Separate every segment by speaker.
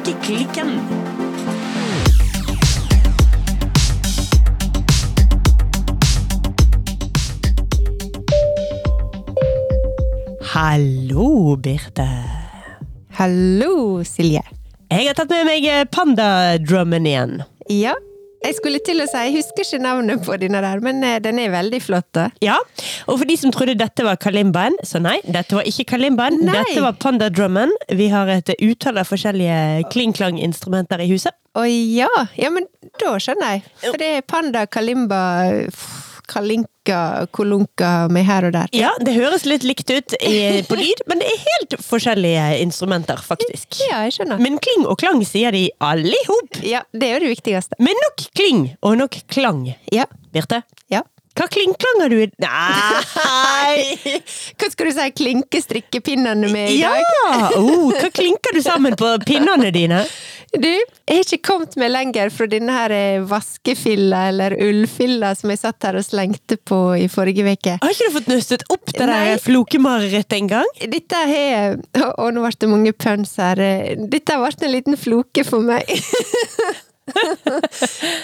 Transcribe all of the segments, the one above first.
Speaker 1: Strikkeklikken. Hallo, Birte.
Speaker 2: Hallo, Silje.
Speaker 1: Jeg har tatt med meg eh, pandadrummen igjen.
Speaker 2: Ja, jeg skulle til å si, jeg husker ikke navnet på denne der, men eh, den er veldig flott. da.
Speaker 1: Ja, og for de som trodde dette var kalimbaen, så nei, dette var ikke kalimbaen.
Speaker 2: Nei.
Speaker 1: Dette var pandadrummen. Vi har et utall av forskjellige kling-klang-instrumenter i huset.
Speaker 2: Å ja, ja, men da skjønner jeg. For det er panda, kalimba, kalinka, kolunka med her og der.
Speaker 1: Ja, det høres litt likt ut i, på lyd, men det er helt forskjellige instrumenter, faktisk.
Speaker 2: Ja, jeg skjønner.
Speaker 1: Men kling og klang sier de alle i hop.
Speaker 2: Ja, det er jo det viktigste.
Speaker 1: Men nok kling og nok klang.
Speaker 2: Ja,
Speaker 1: Birte,
Speaker 2: ja.
Speaker 1: hva kling-klang har du i Nei!
Speaker 2: Hva skal du si, klinke strikkepinnene med i
Speaker 1: Ja!
Speaker 2: dag?
Speaker 1: Oh, hva klinker du sammen på pinnene dine?
Speaker 2: Du, jeg har ikke kommet meg lenger fra denne her eh, vaskefilla, eller ullfilla, som jeg satt her og slengte på i forrige uke.
Speaker 1: Har ikke du fått nøstet opp det
Speaker 2: Nei.
Speaker 1: der flokemarerittet engang?
Speaker 2: Dette har Og nå ble det mange pøns her. Dette ble en liten floke for meg.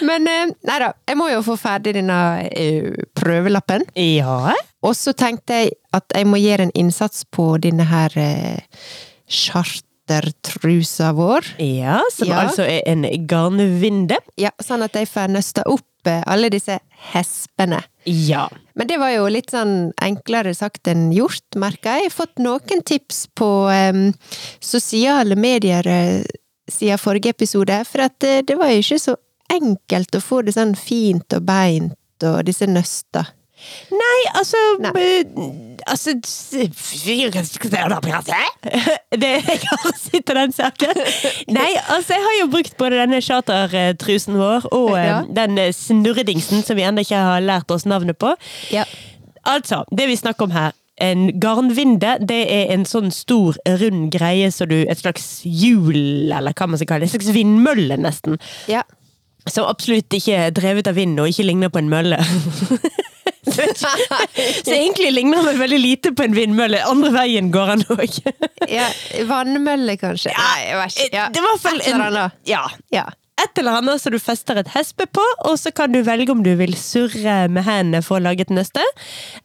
Speaker 2: Men eh, nei da, jeg må jo få ferdig denne eh, prøvelappen.
Speaker 1: Ja.
Speaker 2: Og så tenkte jeg at jeg må gjøre en innsats på denne her eh, chartertrusa vår.
Speaker 1: Ja, som
Speaker 2: Ja.
Speaker 1: altså er en garnvinde.
Speaker 2: Ja, sånn at jeg får nøsta opp eh, alle disse hespene.
Speaker 1: Ja.
Speaker 2: Men det var jo litt sånn enklere sagt enn gjort, merka jeg. Jeg har fått noen tips på um, sosiale medier eh, siden forrige episode, for at eh, det var jo ikke så enkelt å få det sånn fint og beint og disse nøsta.
Speaker 1: Nei, altså
Speaker 2: Nei.
Speaker 1: eh, Altså Det Jeg har sett den saken. Nei, altså jeg har jo brukt både denne chartertrusen vår og eh,
Speaker 2: Ja.
Speaker 1: den eh, snurredingsen som vi ennå ikke har lært oss navnet på.
Speaker 2: Ja.
Speaker 1: Altså, det vi snakker om her en garnvinde, det er en sånn stor, rund greie, så du, et slags hjul, eller hva man skal kalle det, en slags vindmølle nesten.
Speaker 2: ja.
Speaker 1: Som absolutt ikke er drevet av vind og ikke ligner på en mølle. Så egentlig ligner han veldig lite på en vindmølle. Andre veien går han òg.
Speaker 2: ja. Vannmølle, kanskje? Nei, vet ikke. Ja.
Speaker 1: Det var fall
Speaker 2: annet.
Speaker 1: Ja.
Speaker 2: Ja.
Speaker 1: Et eller annet som du fester et hespe på, og så kan du velge om du vil surre med hendene for å lage et nøste.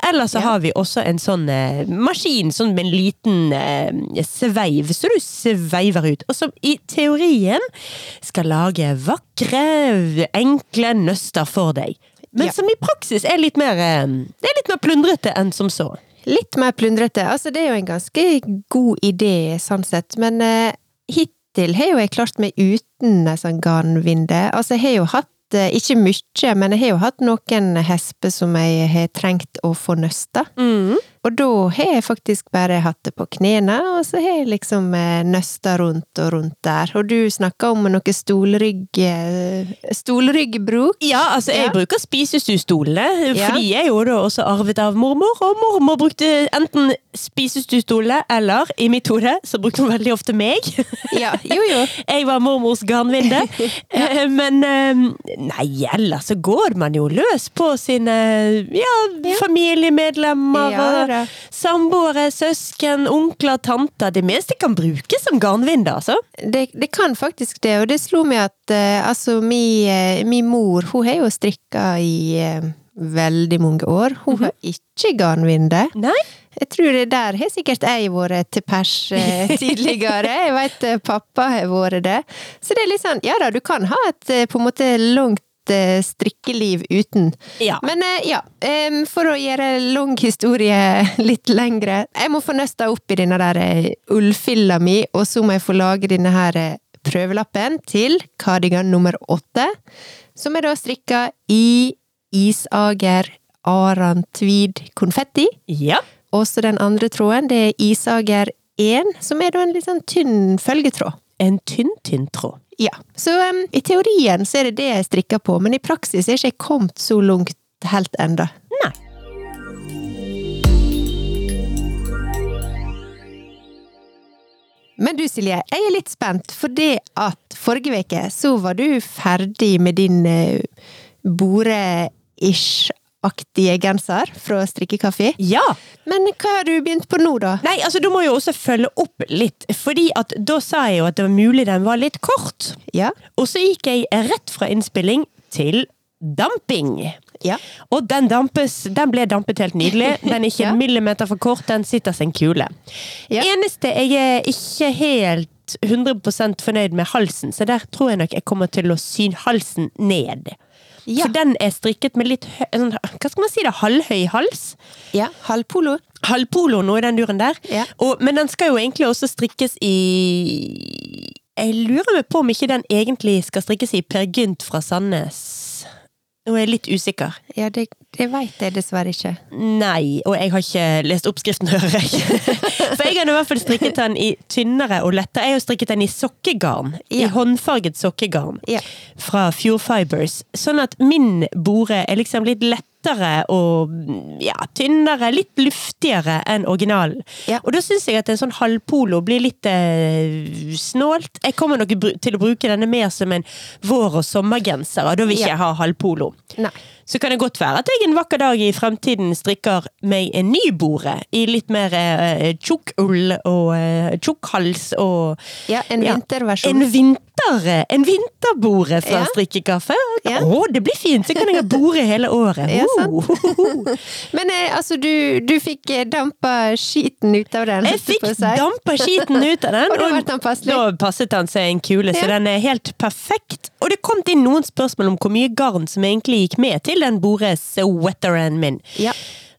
Speaker 1: Eller så
Speaker 2: Ja.
Speaker 1: har vi også en sånn eh, maskin sånn med en liten eh, sveiv, så du sveiver ut. Og som i teorien skal lage vakre, enkle nøster for deg. Men
Speaker 2: Ja.
Speaker 1: som i praksis er litt mer eh, Det er litt mer plundrete enn som så.
Speaker 2: Litt mer plundrete. Altså, det er jo en ganske god idé, sånn sett, men eh, hittil har jo jeg klart meg uten ei sånn garnvinde. Altså, jeg har jo hatt, eh, ikke mye, men jeg har jo hatt noen hesper som jeg har trengt å få nøsta. Og da har jeg faktisk bare hatt det på knærne, og så har jeg liksom eh, nøsta rundt og rundt der. Og du snakka om noe stolrygg... Stolryggbruk?
Speaker 1: Ja, altså jeg
Speaker 2: Ja.
Speaker 1: bruker spisestuestolene,
Speaker 2: Ja.
Speaker 1: for de er jo da også arvet av mormor, og mormor brukte enten spisestuestolene, eller i mitt hode så brukte hun veldig ofte meg.
Speaker 2: Ja, jo jo.
Speaker 1: Jeg var mormors garnvinde. ja. Men eh, nei, ellers så går man jo løs på sine ja, familiemedlemmer
Speaker 2: Ja da.
Speaker 1: samboere, søsken, onkler, tanter. Det meste kan brukes som garnvinder, altså.
Speaker 2: Det, det kan faktisk det, og det slo meg at uh, altså mi, uh, mi mor, hun har jo strikka i uh, veldig mange år. Hun har ikke garnvinde.
Speaker 1: Nei?
Speaker 2: Jeg tror det der har sikkert jeg vært til pers eh, tidligere. Jeg veit eh, pappa har vært det. Så det er litt sånn, ja da, du kan ha et eh, på en måte langt eh, strikkeliv uten.
Speaker 1: Ja.
Speaker 2: Men eh, ja, for å gjøre lang historie litt lengre Jeg må få nøsta opp i denne der eh, ullfilla mi, og så må jeg få lage denne her eh, prøvelappen til kardigan nummer åtte, som er da strikka i Isager Aran Tweed konfetti.
Speaker 1: Ja.
Speaker 2: Og så den andre tråden, det er Isager 1, som er da en litt sånn tynn følgetråd.
Speaker 1: En tynn, tynn tråd.
Speaker 2: Ja, så um, i teorien så er det det jeg strikker på, men i praksis er ikke jeg kommet så langt helt enda.
Speaker 1: Nei.
Speaker 2: Men du Silje, jeg er litt spent, for det at forrige uke så var du ferdig med din uh, bore-ish aktige genser fra strikkekaffe.
Speaker 1: Ja!
Speaker 2: Men hva har du begynt på nå, da?
Speaker 1: Nei, altså du må jo også følge opp litt, fordi at da sa jeg jo at det var mulig den var litt kort.
Speaker 2: Ja.
Speaker 1: Og så gikk jeg rett fra innspilling til damping.
Speaker 2: Ja.
Speaker 1: Og den dampes, den ble dampet helt nydelig. Den er ikke
Speaker 2: Ja.
Speaker 1: en millimeter for kort, den sitter som en kule.
Speaker 2: Ja.
Speaker 1: Eneste jeg er ikke helt 100% fornøyd med halsen, så der tror jeg nok jeg kommer til å sy halsen ned.
Speaker 2: Ja.
Speaker 1: For den er strikket med litt sånn, hva skal man si det, halvhøy hals.
Speaker 2: ja. Halvpolo.
Speaker 1: Halvpolo, noe i den duren der.
Speaker 2: Ja.
Speaker 1: Og, men den skal jo egentlig også strikkes i Jeg lurer meg på om ikke den egentlig skal strikkes i Per Gynt fra Sandnes. Nå er jeg litt usikker.
Speaker 2: Ja, det, det veit jeg dessverre ikke.
Speaker 1: Nei, og jeg har ikke lest oppskriften, hører jeg. For jeg har i hvert fall strikket den i tynnere og lettere. Jeg har strikket den i sokkegarn. I håndfarget sokkegarn.
Speaker 2: Ja.
Speaker 1: Fra Fjord Fibers. Sånn at min bore er liksom litt lettere og ja, tynnere, litt luftigere enn originalen.
Speaker 2: Ja.
Speaker 1: Og da syns jeg at en sånn halvpolo blir litt eh, snålt. Jeg kommer nok til å bruke denne mer som en vår- og sommergenser, og da vil ikke
Speaker 2: Ja.
Speaker 1: jeg ha halvpolo.
Speaker 2: Nei.
Speaker 1: Så kan det godt være at jeg en vakker dag i fremtiden strikker meg en ny bore i litt mer eh, tjukk ull og eh, tjukk hals og
Speaker 2: Ja, en
Speaker 1: Ja.
Speaker 2: vinterversjon.
Speaker 1: en vinter, en vinterbore fra
Speaker 2: Ja.
Speaker 1: strikkekaffe.
Speaker 2: Ja.
Speaker 1: Å, det blir fint! Så kan jeg ha bore hele året.
Speaker 2: Ja.
Speaker 1: Oh.
Speaker 2: Men eh, altså, du, du fikk eh, dampa skiten ut av den?
Speaker 1: Jeg fikk dampa skiten ut av den.
Speaker 2: Og den?
Speaker 1: Da passet den seg en kule, så den er helt perfekt. Og det kom inn noen spørsmål om hvor mye garn som egentlig gikk med til den bore-sweateren min.
Speaker 2: Ja.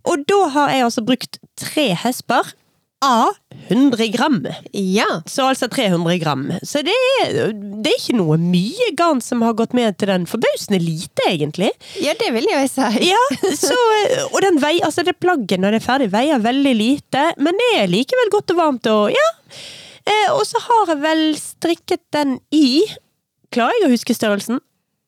Speaker 1: Og da har jeg altså brukt tre hesper av 100 gram.
Speaker 2: ja.
Speaker 1: Så altså 300 gram. Så det er, det er ikke noe mye garn som har gått med til den. Forbausende lite, egentlig.
Speaker 2: Ja, det vil jeg si.
Speaker 1: Ja, så, og den veier, altså det plagget når det er ferdig veier veldig lite, men det er likevel godt og varmt og ja. Eh, og så har jeg vel strikket den i, klarer jeg å huske størrelsen?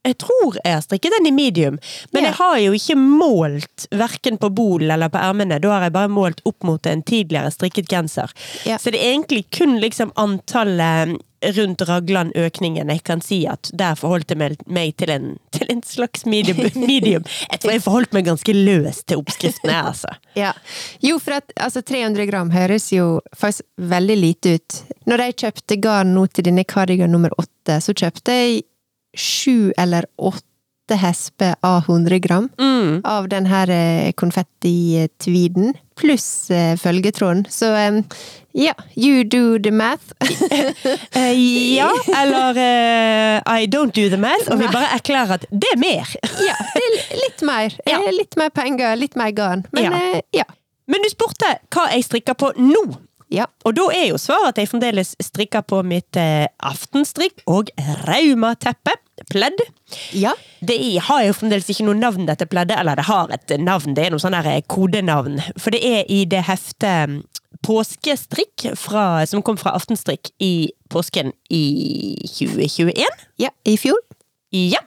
Speaker 1: Jeg tror jeg har strikket den i medium, men
Speaker 2: yeah.
Speaker 1: jeg har jo ikke målt hverken på bolen eller på ermene. Da har jeg bare målt opp mot en tidligere strikket genser.
Speaker 2: Yeah.
Speaker 1: Så det er egentlig kun liksom antallet rundt Ragland-økningen jeg kan si at der forholdt jeg meg, til, en, til en slags medium. medium. Jeg tror jeg forholdt meg ganske løst til oppskriften her, altså.
Speaker 2: Ja. Jo, for at altså, 300 gram høres jo faktisk veldig lite ut. Når jeg kjøpte garn nå til denne kardigan nummer åtte, så kjøpte jeg sju eller åtte hesper av 100 gram.
Speaker 1: Mm.
Speaker 2: Av den her eh, pluss eh, følgetråden. Så ja, you do the math.
Speaker 1: Eh, ja, eller uh, I don't do the math, og vi bare erklærer at det er mer.
Speaker 2: ja, det er litt mer.
Speaker 1: Ja.
Speaker 2: Litt mer penger, litt mer garn. Men
Speaker 1: Ja.
Speaker 2: ja.
Speaker 1: Men du spurte hva jeg strikker på nå.
Speaker 2: Ja.
Speaker 1: Og da er jo svaret at jeg fremdeles strikker på mitt eh, aftenstrikk og raumateppe. Pledd.
Speaker 2: Ja.
Speaker 1: Det har jo fremdeles ikke noe navn, dette pleddet. Eller det har et navn, det er noe sånn der kodenavn. For det er i det heftet mm, Påskestrikk fra, som kom fra Aftenstrikk i påsken i 2021.
Speaker 2: ja. I fjor.
Speaker 1: Ja.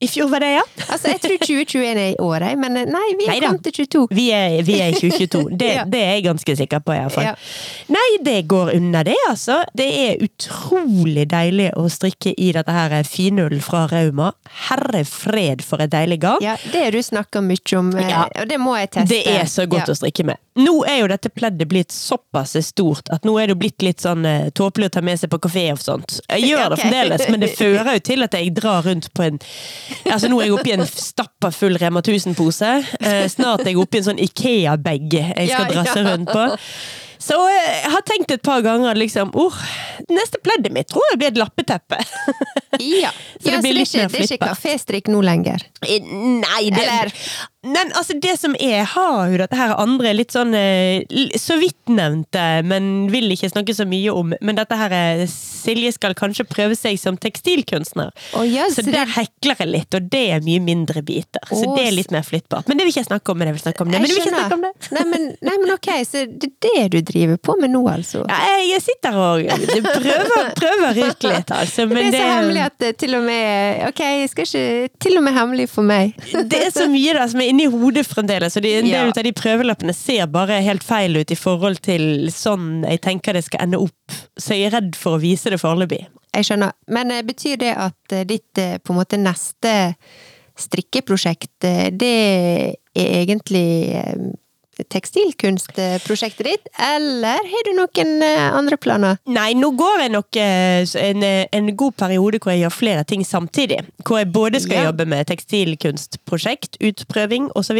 Speaker 1: I fjor var det, ja.
Speaker 2: Altså, jeg tror 2021 er i år, jeg, men eh, nei, vi er kommet til 22.
Speaker 1: Vi er, vi er i 2022. Det,
Speaker 2: Ja.
Speaker 1: det er jeg ganske sikker på, iallfall.
Speaker 2: Ja.
Speaker 1: Nei, det går unna, det, altså. Det er utrolig deilig å strikke i dette her finull fra Rauma. Herre fred, for et deilig garn.
Speaker 2: Ja, det har du snakka mye om, eh,
Speaker 1: Ja.
Speaker 2: og det må jeg teste.
Speaker 1: Det er så godt å strikke med. Nå er jo dette pleddet blitt såpass stort at nå er det jo blitt litt sånn uh, tåpelig å ta med seg på kafé og sånt. Jeg gjør det
Speaker 2: Ok.
Speaker 1: fremdeles, men det fører jo til at jeg drar rundt på en Altså Nå er jeg oppe i en stappa full Rema 1000-pose. Uh, snart er jeg oppe i en sånn Ikea-bag jeg skal
Speaker 2: Ja,
Speaker 1: drasse
Speaker 2: ja.
Speaker 1: rundt på. Så eh, jeg har tenkt et par ganger liksom oh, Neste pleddet mitt tror jeg blir et lappeteppe.
Speaker 2: Ja,
Speaker 1: Så det
Speaker 2: ja,
Speaker 1: blir litt
Speaker 2: det er
Speaker 1: mer
Speaker 2: ikke, det er ikke kaféstrikk nå lenger.
Speaker 1: Nei, det
Speaker 2: Eller?
Speaker 1: Men altså, det som er, har jo dette her andre litt sånn eh, Så vidt nevnte, men vil ikke snakke så mye om. Men dette her eh, Silje skal kanskje prøve seg som tekstilkunstner.
Speaker 2: Å, ja,
Speaker 1: så
Speaker 2: så
Speaker 1: der
Speaker 2: det-
Speaker 1: hekler jeg litt, og det er mye mindre biter. Så
Speaker 2: Å,
Speaker 1: det er litt mer flyttbart. Men det vil ikke jeg snakke om. Men det vil snakke om det. Men det vil ikke snakke om det.
Speaker 2: Nei men, nei, men ok, så det er det du driver på med nå, altså?
Speaker 1: Ja, jeg, jeg sitter og prøver, prøver ut litt, altså. Men
Speaker 2: det er så hemmelig at det til og med Ok, jeg skal ikke Til og med hemmelig for meg.
Speaker 1: det er så mye da som er inni hodet fremdeles, og de, en del
Speaker 2: Ja.
Speaker 1: av de prøvelappene ser bare helt feil ut i forhold til sånn jeg tenker det skal ende opp. Så jeg er redd for å vise det foreløpig.
Speaker 2: Jeg skjønner. Men eh, betyr det at eh, ditt eh, på en måte neste strikkeprosjekt, eh, det er egentlig eh, tekstilkunstprosjektet ditt, eller har du noen eh, andre planer?
Speaker 1: Nei, nå går jeg nok eh, en, eh, en god periode hvor jeg gjør flere ting samtidig. Hvor jeg både skal
Speaker 2: Ja.
Speaker 1: jobbe med tekstilkunstprosjekt, utprøving osv.,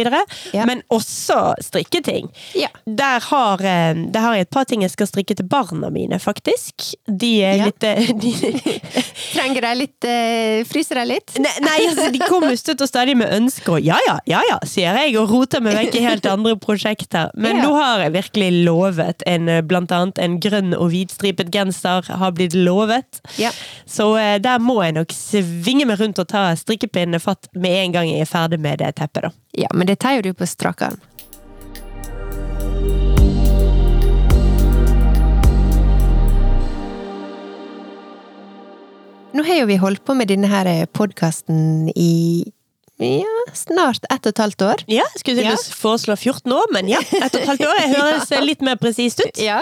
Speaker 2: Ja.
Speaker 1: men også strikketing.
Speaker 2: Ja.
Speaker 1: Der har, der har jeg et par ting jeg skal strikke til barna mine, faktisk. De er
Speaker 2: Ja.
Speaker 1: litt de,
Speaker 2: Trenger de litt Fryser de litt?
Speaker 1: Nei, nei, altså, de kommer støtt og stadig med ønsker, og ja ja, ja ja, sier jeg, og roter meg vekk i helt andre prosjekter. Men
Speaker 2: Ja.
Speaker 1: nå har jeg virkelig lovet en, eh, blant annet en grønn og hvitstripet genser, har blitt lovet.
Speaker 2: Ja.
Speaker 1: Så eh, der må jeg nok svinge meg rundt og ta strikkepinnene fatt med en gang jeg er ferdig med det teppet, da.
Speaker 2: Ja, men det tar jo du på strak arm. Nå har jo vi holdt på med denne her podkasten i ja, snart ett og et halvt år.
Speaker 1: Ja, jeg skulle
Speaker 2: Ja.
Speaker 1: foreslå 14 år, men ja, ett og et halvt år. Jeg høres litt mer presist ut.
Speaker 2: Ja,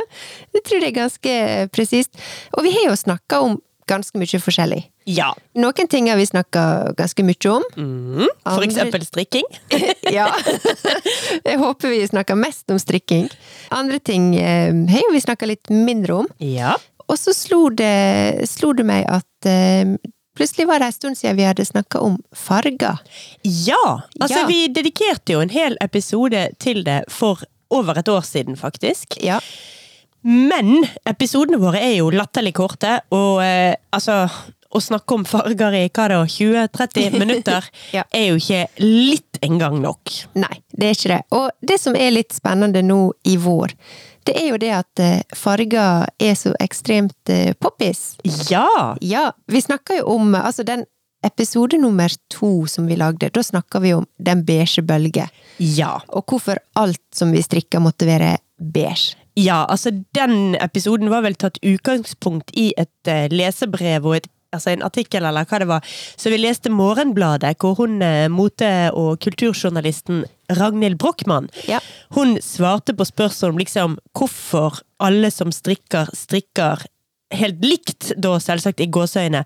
Speaker 2: jeg tror det er ganske presist. Og vi har jo snakka om ganske mye forskjellig.
Speaker 1: Ja.
Speaker 2: Noen ting har vi snakka ganske mye om.
Speaker 1: Mm. For eksempel strikking.
Speaker 2: Ja. Jeg håper vi snakker mest om strikking. Andre ting eh, har jo vi snakka litt mindre om.
Speaker 1: Ja.
Speaker 2: Og så slo det, slo det meg at eh, plutselig var det en stund siden vi hadde snakka om farger.
Speaker 1: Ja! Altså,
Speaker 2: Ja.
Speaker 1: vi dedikerte jo en hel episode til det for over et år siden, faktisk.
Speaker 2: Ja.
Speaker 1: Men episodene våre er jo latterlig korte, og eh, altså Å snakke om farger i hva da, 20-30 minutter
Speaker 2: Ja.
Speaker 1: er jo ikke litt engang nok.
Speaker 2: Nei, det er ikke det. Og det som er litt spennende nå i vår, det er jo det at eh, farger er så ekstremt eh, poppis.
Speaker 1: Ja!
Speaker 2: Ja, vi snakker jo om altså den episode nummer to som vi lagde, da snakka vi om den beige bølge.
Speaker 1: Ja.
Speaker 2: Og hvorfor alt som vi strikka måtte være beige.
Speaker 1: Ja, altså den episoden var vel tatt utgangspunkt i et eh, lesebrev og et Altså en artikkel, eller hva det var. Så vi leste Morgenbladet, hvor hun eh, mote- og kulturjournalisten Ragnhild Brochmann
Speaker 2: Ja.
Speaker 1: Hun svarte på spørsmål om liksom hvorfor alle som strikker, strikker helt likt, da selvsagt i gåseøyne,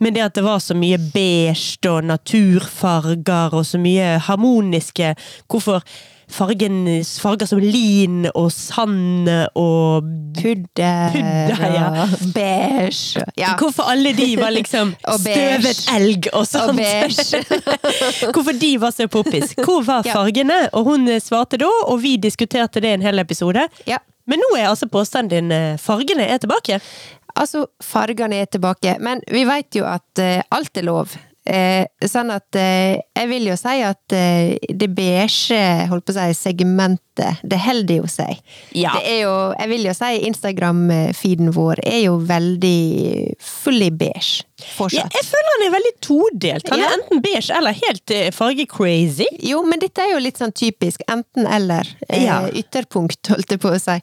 Speaker 1: men det at det var så mye beige og naturfarger og så mye harmoniske Hvorfor fargen, farger som lin og sand og
Speaker 2: Pudder,
Speaker 1: Pudder, ja.
Speaker 2: beige. Ja.
Speaker 1: Hvorfor alle de var liksom støvet elg og sånt.
Speaker 2: Og
Speaker 1: Hvorfor de var så poppis. Hvor var fargene? Og hun eh, svarte da, og vi diskuterte det en hel episode.
Speaker 2: Ja.
Speaker 1: Men nå er altså påstanden din eh, fargene er tilbake.
Speaker 2: Altså, fargene er tilbake, men vi veit jo at uh, alt er lov. Eh, sånn at eh, jeg vil jo si at eh, det beige, holdt på å si, segmentet, det holder jo seg.
Speaker 1: Ja.
Speaker 2: Det er jo, jeg vil jo si Instagram-feeden vår er jo veldig full i beige,
Speaker 1: Ja, jeg føler han er veldig todelt. Han
Speaker 2: Ja.
Speaker 1: er enten beige eller helt eh, fargecrazy.
Speaker 2: Jo, men dette er jo litt sånn typisk enten-eller. Eh. Ytterpunkt, holdt jeg på å si.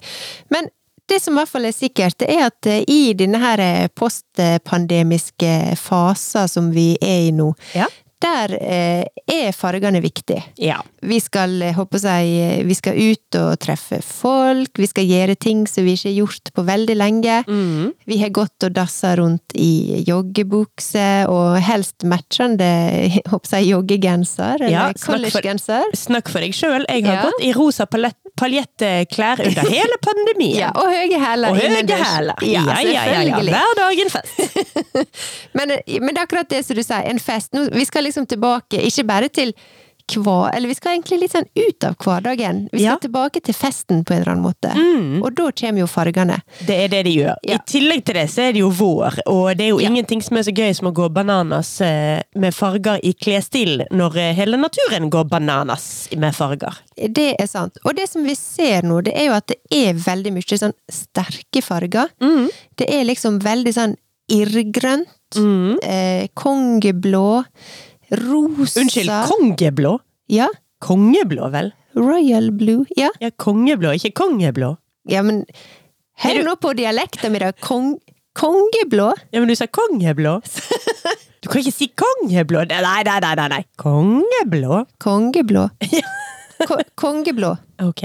Speaker 2: Men det som i hvert fall er sikkert, er at eh, i denne eh, postpandemiske faser som vi er i nå,
Speaker 1: Ja.
Speaker 2: Der eh, er fargene viktige.
Speaker 1: Ja.
Speaker 2: Vi skal, eh, håper jeg, eh, vi skal ut og treffe folk, vi skal gjøre ting som vi ikke har gjort på veldig lenge.
Speaker 1: Mm.
Speaker 2: Vi har gått og dassa rundt i joggebukse, og helst matchende håper jeg, joggegenser, eller
Speaker 1: Ja,
Speaker 2: collegegenser.
Speaker 1: Snakk for deg sjøl. Jeg har
Speaker 2: Ja.
Speaker 1: gått i rosa palett- paljettklær under hele pandemien.
Speaker 2: Ja, og høye hæler
Speaker 1: Og høye hæler.
Speaker 2: Ja,
Speaker 1: Ja, ja, ja. Hver dag en fest.
Speaker 2: Men, men det er akkurat det som du sier, en fest. Nå, vi skal liksom tilbake, ikke bare til hva, eller vi skal egentlig litt sånn ut av hverdagen. Vi skal
Speaker 1: Ja.
Speaker 2: tilbake til festen på en eller annen måte.
Speaker 1: Mm.
Speaker 2: Og da kommer jo fargene.
Speaker 1: Det er det de gjør.
Speaker 2: Ja.
Speaker 1: I tillegg til det så er det jo vår, og det er jo
Speaker 2: Ja.
Speaker 1: ingenting som er så gøy som å gå bananas eh, med farger i klesstilen, når eh, hele naturen går bananas med farger.
Speaker 2: Det er sant. Og det som vi ser nå, det er jo at det er veldig mye sånn sterke farger. Det er liksom veldig sånn irrgrønt,
Speaker 1: Mm.
Speaker 2: eh, kongeblå, rosa
Speaker 1: Unnskyld, kongeblå?
Speaker 2: Ja.
Speaker 1: Kongeblå, vel?
Speaker 2: Royal blue. Ja.
Speaker 1: Ja, kongeblå, ikke kongeblå.
Speaker 2: Ja, men Hør
Speaker 1: du-
Speaker 2: nå på dialekten min, da. Kong, kongeblå?
Speaker 1: Ja, men du sa kongeblå. Du kan ikke si kongeblå. Nei, nei, nei, nei. nei. Kongeblå?
Speaker 2: Kongeblå. Ko kongeblå.
Speaker 1: Ok.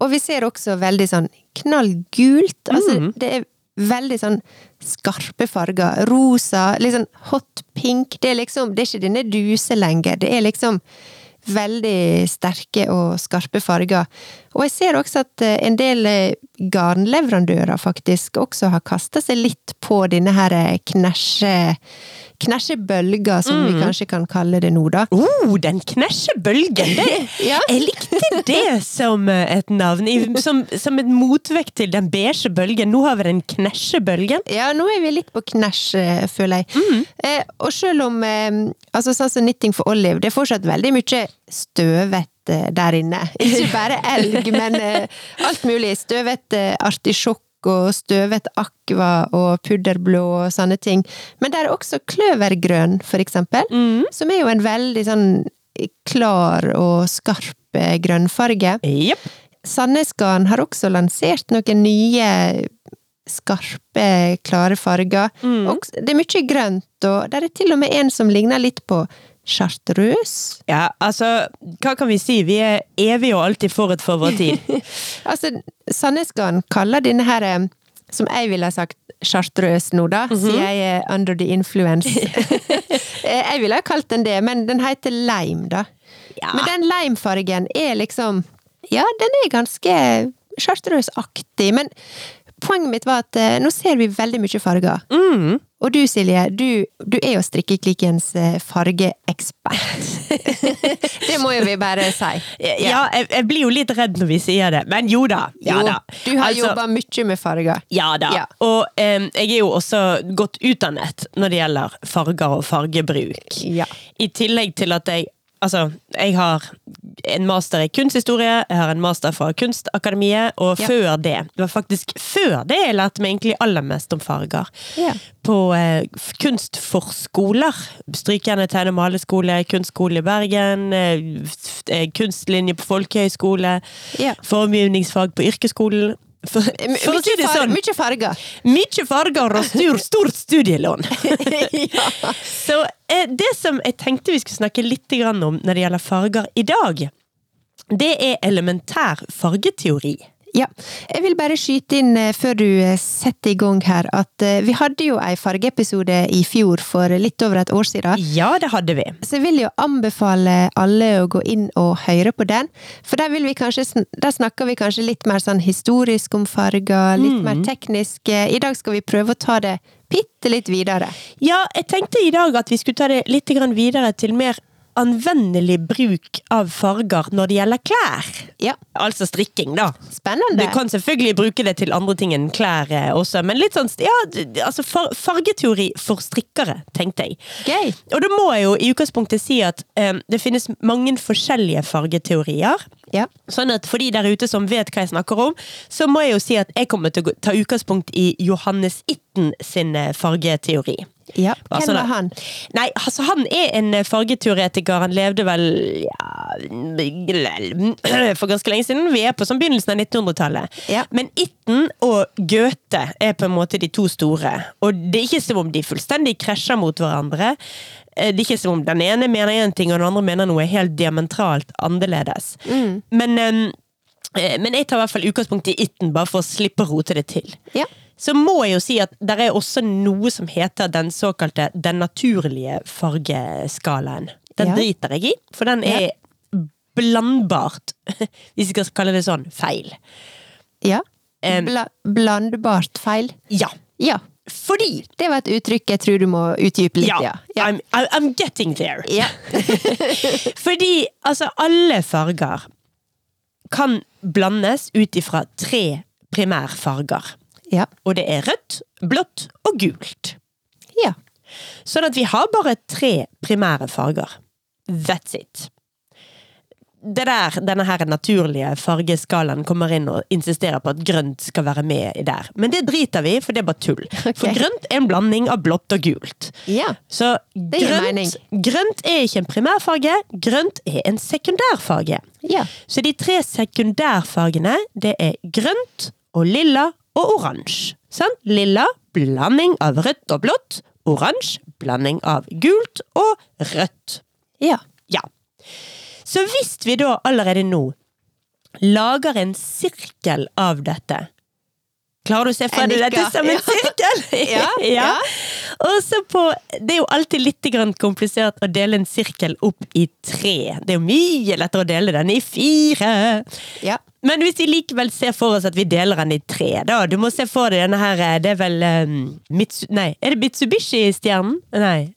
Speaker 2: Og vi ser også veldig sånn knallgult. Altså,
Speaker 1: Mm.
Speaker 2: det er veldig sånn skarpe farger. Rosa, litt sånn hot pink. Det er liksom, det er ikke denne duse lenger. Det er liksom veldig sterke og skarpe farger. Og jeg ser også at eh, en del eh, garnleverandører faktisk også har kasta seg litt på denne her eh, knæsje bølger, som vi kanskje kan kalle det nå, da.
Speaker 1: Oh, den knæsjebølgen! Det,
Speaker 2: Ja.
Speaker 1: Jeg likte det som eh, et navn. Som, som et motvekt til den beige bølgen. Nå har vi den knæsje bølgen.
Speaker 2: Ja, nå er vi litt på knæsj, eh, føler jeg. Eh, og selv om eh, altså sånn som Knitting for Olive, det er fortsatt veldig mye støvete der inne. Ikke bare elg, men eh, alt mulig. Støvete artisjokk og støvet aqua og pudderblå og sånne ting. Men det er også kløvergrønn, for eksempel. Som er jo en veldig sånn klar og skarp eh, grønnfarge.
Speaker 1: Yep.
Speaker 2: Sandnesgarn har også lansert noen nye skarpe, klare farger. Og det er mye grønt, og det er til og med en som ligner litt på chartreuse.
Speaker 1: Ja, altså, hva kan vi si? Vi er evig og alltid forut for vår tid.
Speaker 2: Altså, Sandnesgarden kaller denne her eh, som jeg ville ha sagt chartreuse nå, da, siden jeg er under the influence. Eh, jeg ville ha kalt den det, men den heter lime, da.
Speaker 1: Ja.
Speaker 2: Men den limefargen er liksom Ja, den er ganske chartreuse-aktig, men poenget mitt var at eh, nå ser vi veldig mye farger.
Speaker 1: Mm.
Speaker 2: Og du Silje, du, du er jo Strikkeklikkens eh, fargeekspert. det må jo vi bare si.
Speaker 1: Ja, jeg, jeg blir jo litt redd når vi sier det, men jo da. Ja,
Speaker 2: Jo,
Speaker 1: da.
Speaker 2: du har
Speaker 1: Altså,
Speaker 2: jobba mye med farger.
Speaker 1: Ja da.
Speaker 2: Ja.
Speaker 1: Og um, jeg er jo også godt utdannet når det gjelder farger og fargebruk.
Speaker 2: Ja.
Speaker 1: I tillegg til at jeg Altså, jeg har en master i kunsthistorie, jeg har en master fra Kunstakademiet, og
Speaker 2: Ja.
Speaker 1: før det Det var faktisk før det jeg lærte meg egentlig aller mest om farger.
Speaker 2: Ja.
Speaker 1: På eh, kunstforskoler. Strykerne tegne- og maleskole, kunstskole i Bergen, eh, eh, kunstlinje på folkehøyskole,
Speaker 2: Ja.
Speaker 1: formgivningsfag på yrkesskolen. For, for å si det sånn,
Speaker 2: mye farger.
Speaker 1: mye farger og stor, stort studielån. Så eh, det som jeg tenkte vi skulle snakke litt om når det gjelder farger i dag, det er elementær fargeteori.
Speaker 2: Ja. Jeg vil bare skyte inn eh, før du eh, setter i gang her, at eh, vi hadde jo ei fargeepisode i fjor for litt over et år siden.
Speaker 1: Ja, det hadde vi.
Speaker 2: Så jeg vil jo anbefale alle å gå inn og høre på den. For der, vi kanskje, der snakker vi kanskje litt mer sånn historisk om farger, litt mer teknisk. I dag skal vi prøve å ta det bitte litt videre.
Speaker 1: Ja, jeg tenkte i dag at vi skulle ta det litt videre til mer anvendelig bruk av farger når det gjelder klær.
Speaker 2: Ja,
Speaker 1: Altså strikking, da.
Speaker 2: spennende.
Speaker 1: Du kan selvfølgelig bruke det til andre ting enn klær eh, også, men litt sånn ja, altså far, fargeteori for strikkere, tenkte jeg.
Speaker 2: Gøy.
Speaker 1: Og da må jeg jo i utgangspunktet si at um, det finnes mange forskjellige fargeteorier.
Speaker 2: Ja.
Speaker 1: Sånn at for de der ute som vet hva jeg snakker om, så må jeg jo si at jeg kommer til å ta utgangspunkt i Johannes Itten sin eh, fargeteori.
Speaker 2: Ja. Hvem
Speaker 1: altså,
Speaker 2: var han?
Speaker 1: Nei, altså han er en eh, fargeteoretiker. Han levde vel ja, for ganske lenge siden. Vi er på sånn begynnelsen av 1900-tallet.
Speaker 2: Ja.
Speaker 1: Men Itten og Goethe er på en måte de to store. Og det er ikke som om de fullstendig krasjer mot hverandre. Eh, Det er ikke som om den ene mener én ting, og den andre mener noe helt diametralt annerledes. Men, eh, eh, men jeg tar i hvert fall utgangspunkt i Itten, bare for å slippe å rote det til
Speaker 2: Ja.
Speaker 1: Så må jeg jo si at det er også noe som heter den såkalte den naturlige fargeskalaen. Den
Speaker 2: Ja.
Speaker 1: driter jeg i, for den er blandbart, hvis vi skal kalle det sånn, feil.
Speaker 2: ja. Bla blandbart feil.
Speaker 1: Ja.
Speaker 2: Ja.
Speaker 1: Fordi
Speaker 2: Det var et uttrykk jeg tror du må utdype litt,
Speaker 1: ja,
Speaker 2: ja. ja.
Speaker 1: I'm, I'm getting there.
Speaker 2: ja.
Speaker 1: Fordi altså alle farger kan blandes ut ifra tre primærfarger.
Speaker 2: Ja.
Speaker 1: Og det er rødt, blått og gult.
Speaker 2: ja.
Speaker 1: Sånn at vi har bare tre primære farger. That's it. Det der, denne her naturlige fargeskalaen kommer inn og insisterer på at grønt skal være med i der. Men det driter vi i, for det er bare tull. For grønt er en blanding av blått og gult.
Speaker 2: ja.
Speaker 1: Så grønt, grønt er ikke en primærfarge, grønt er en sekundærfarge.
Speaker 2: Ja.
Speaker 1: Så de tre sekundærfargene, det er grønt og lilla og oransje. Sant? Lilla, blanding av rødt og blått. Oransje, blanding av gult og rødt.
Speaker 2: Ja.
Speaker 1: Ja. Så hvis vi da allerede nå lager en sirkel av dette, Klarer du å se for deg dette som en sirkel?
Speaker 2: Ja, ja.
Speaker 1: Og så på Det er jo alltid litt komplisert å dele en sirkel opp i tre. Det er jo mye lettere å dele den i fire.
Speaker 2: Ja.
Speaker 1: Men hvis vi likevel ser for oss at vi deler den i tre, da. Du må se for deg denne her eh, Det er vel um, Mitsu, Nei, er det Mitsubishi-stjernen? Nei.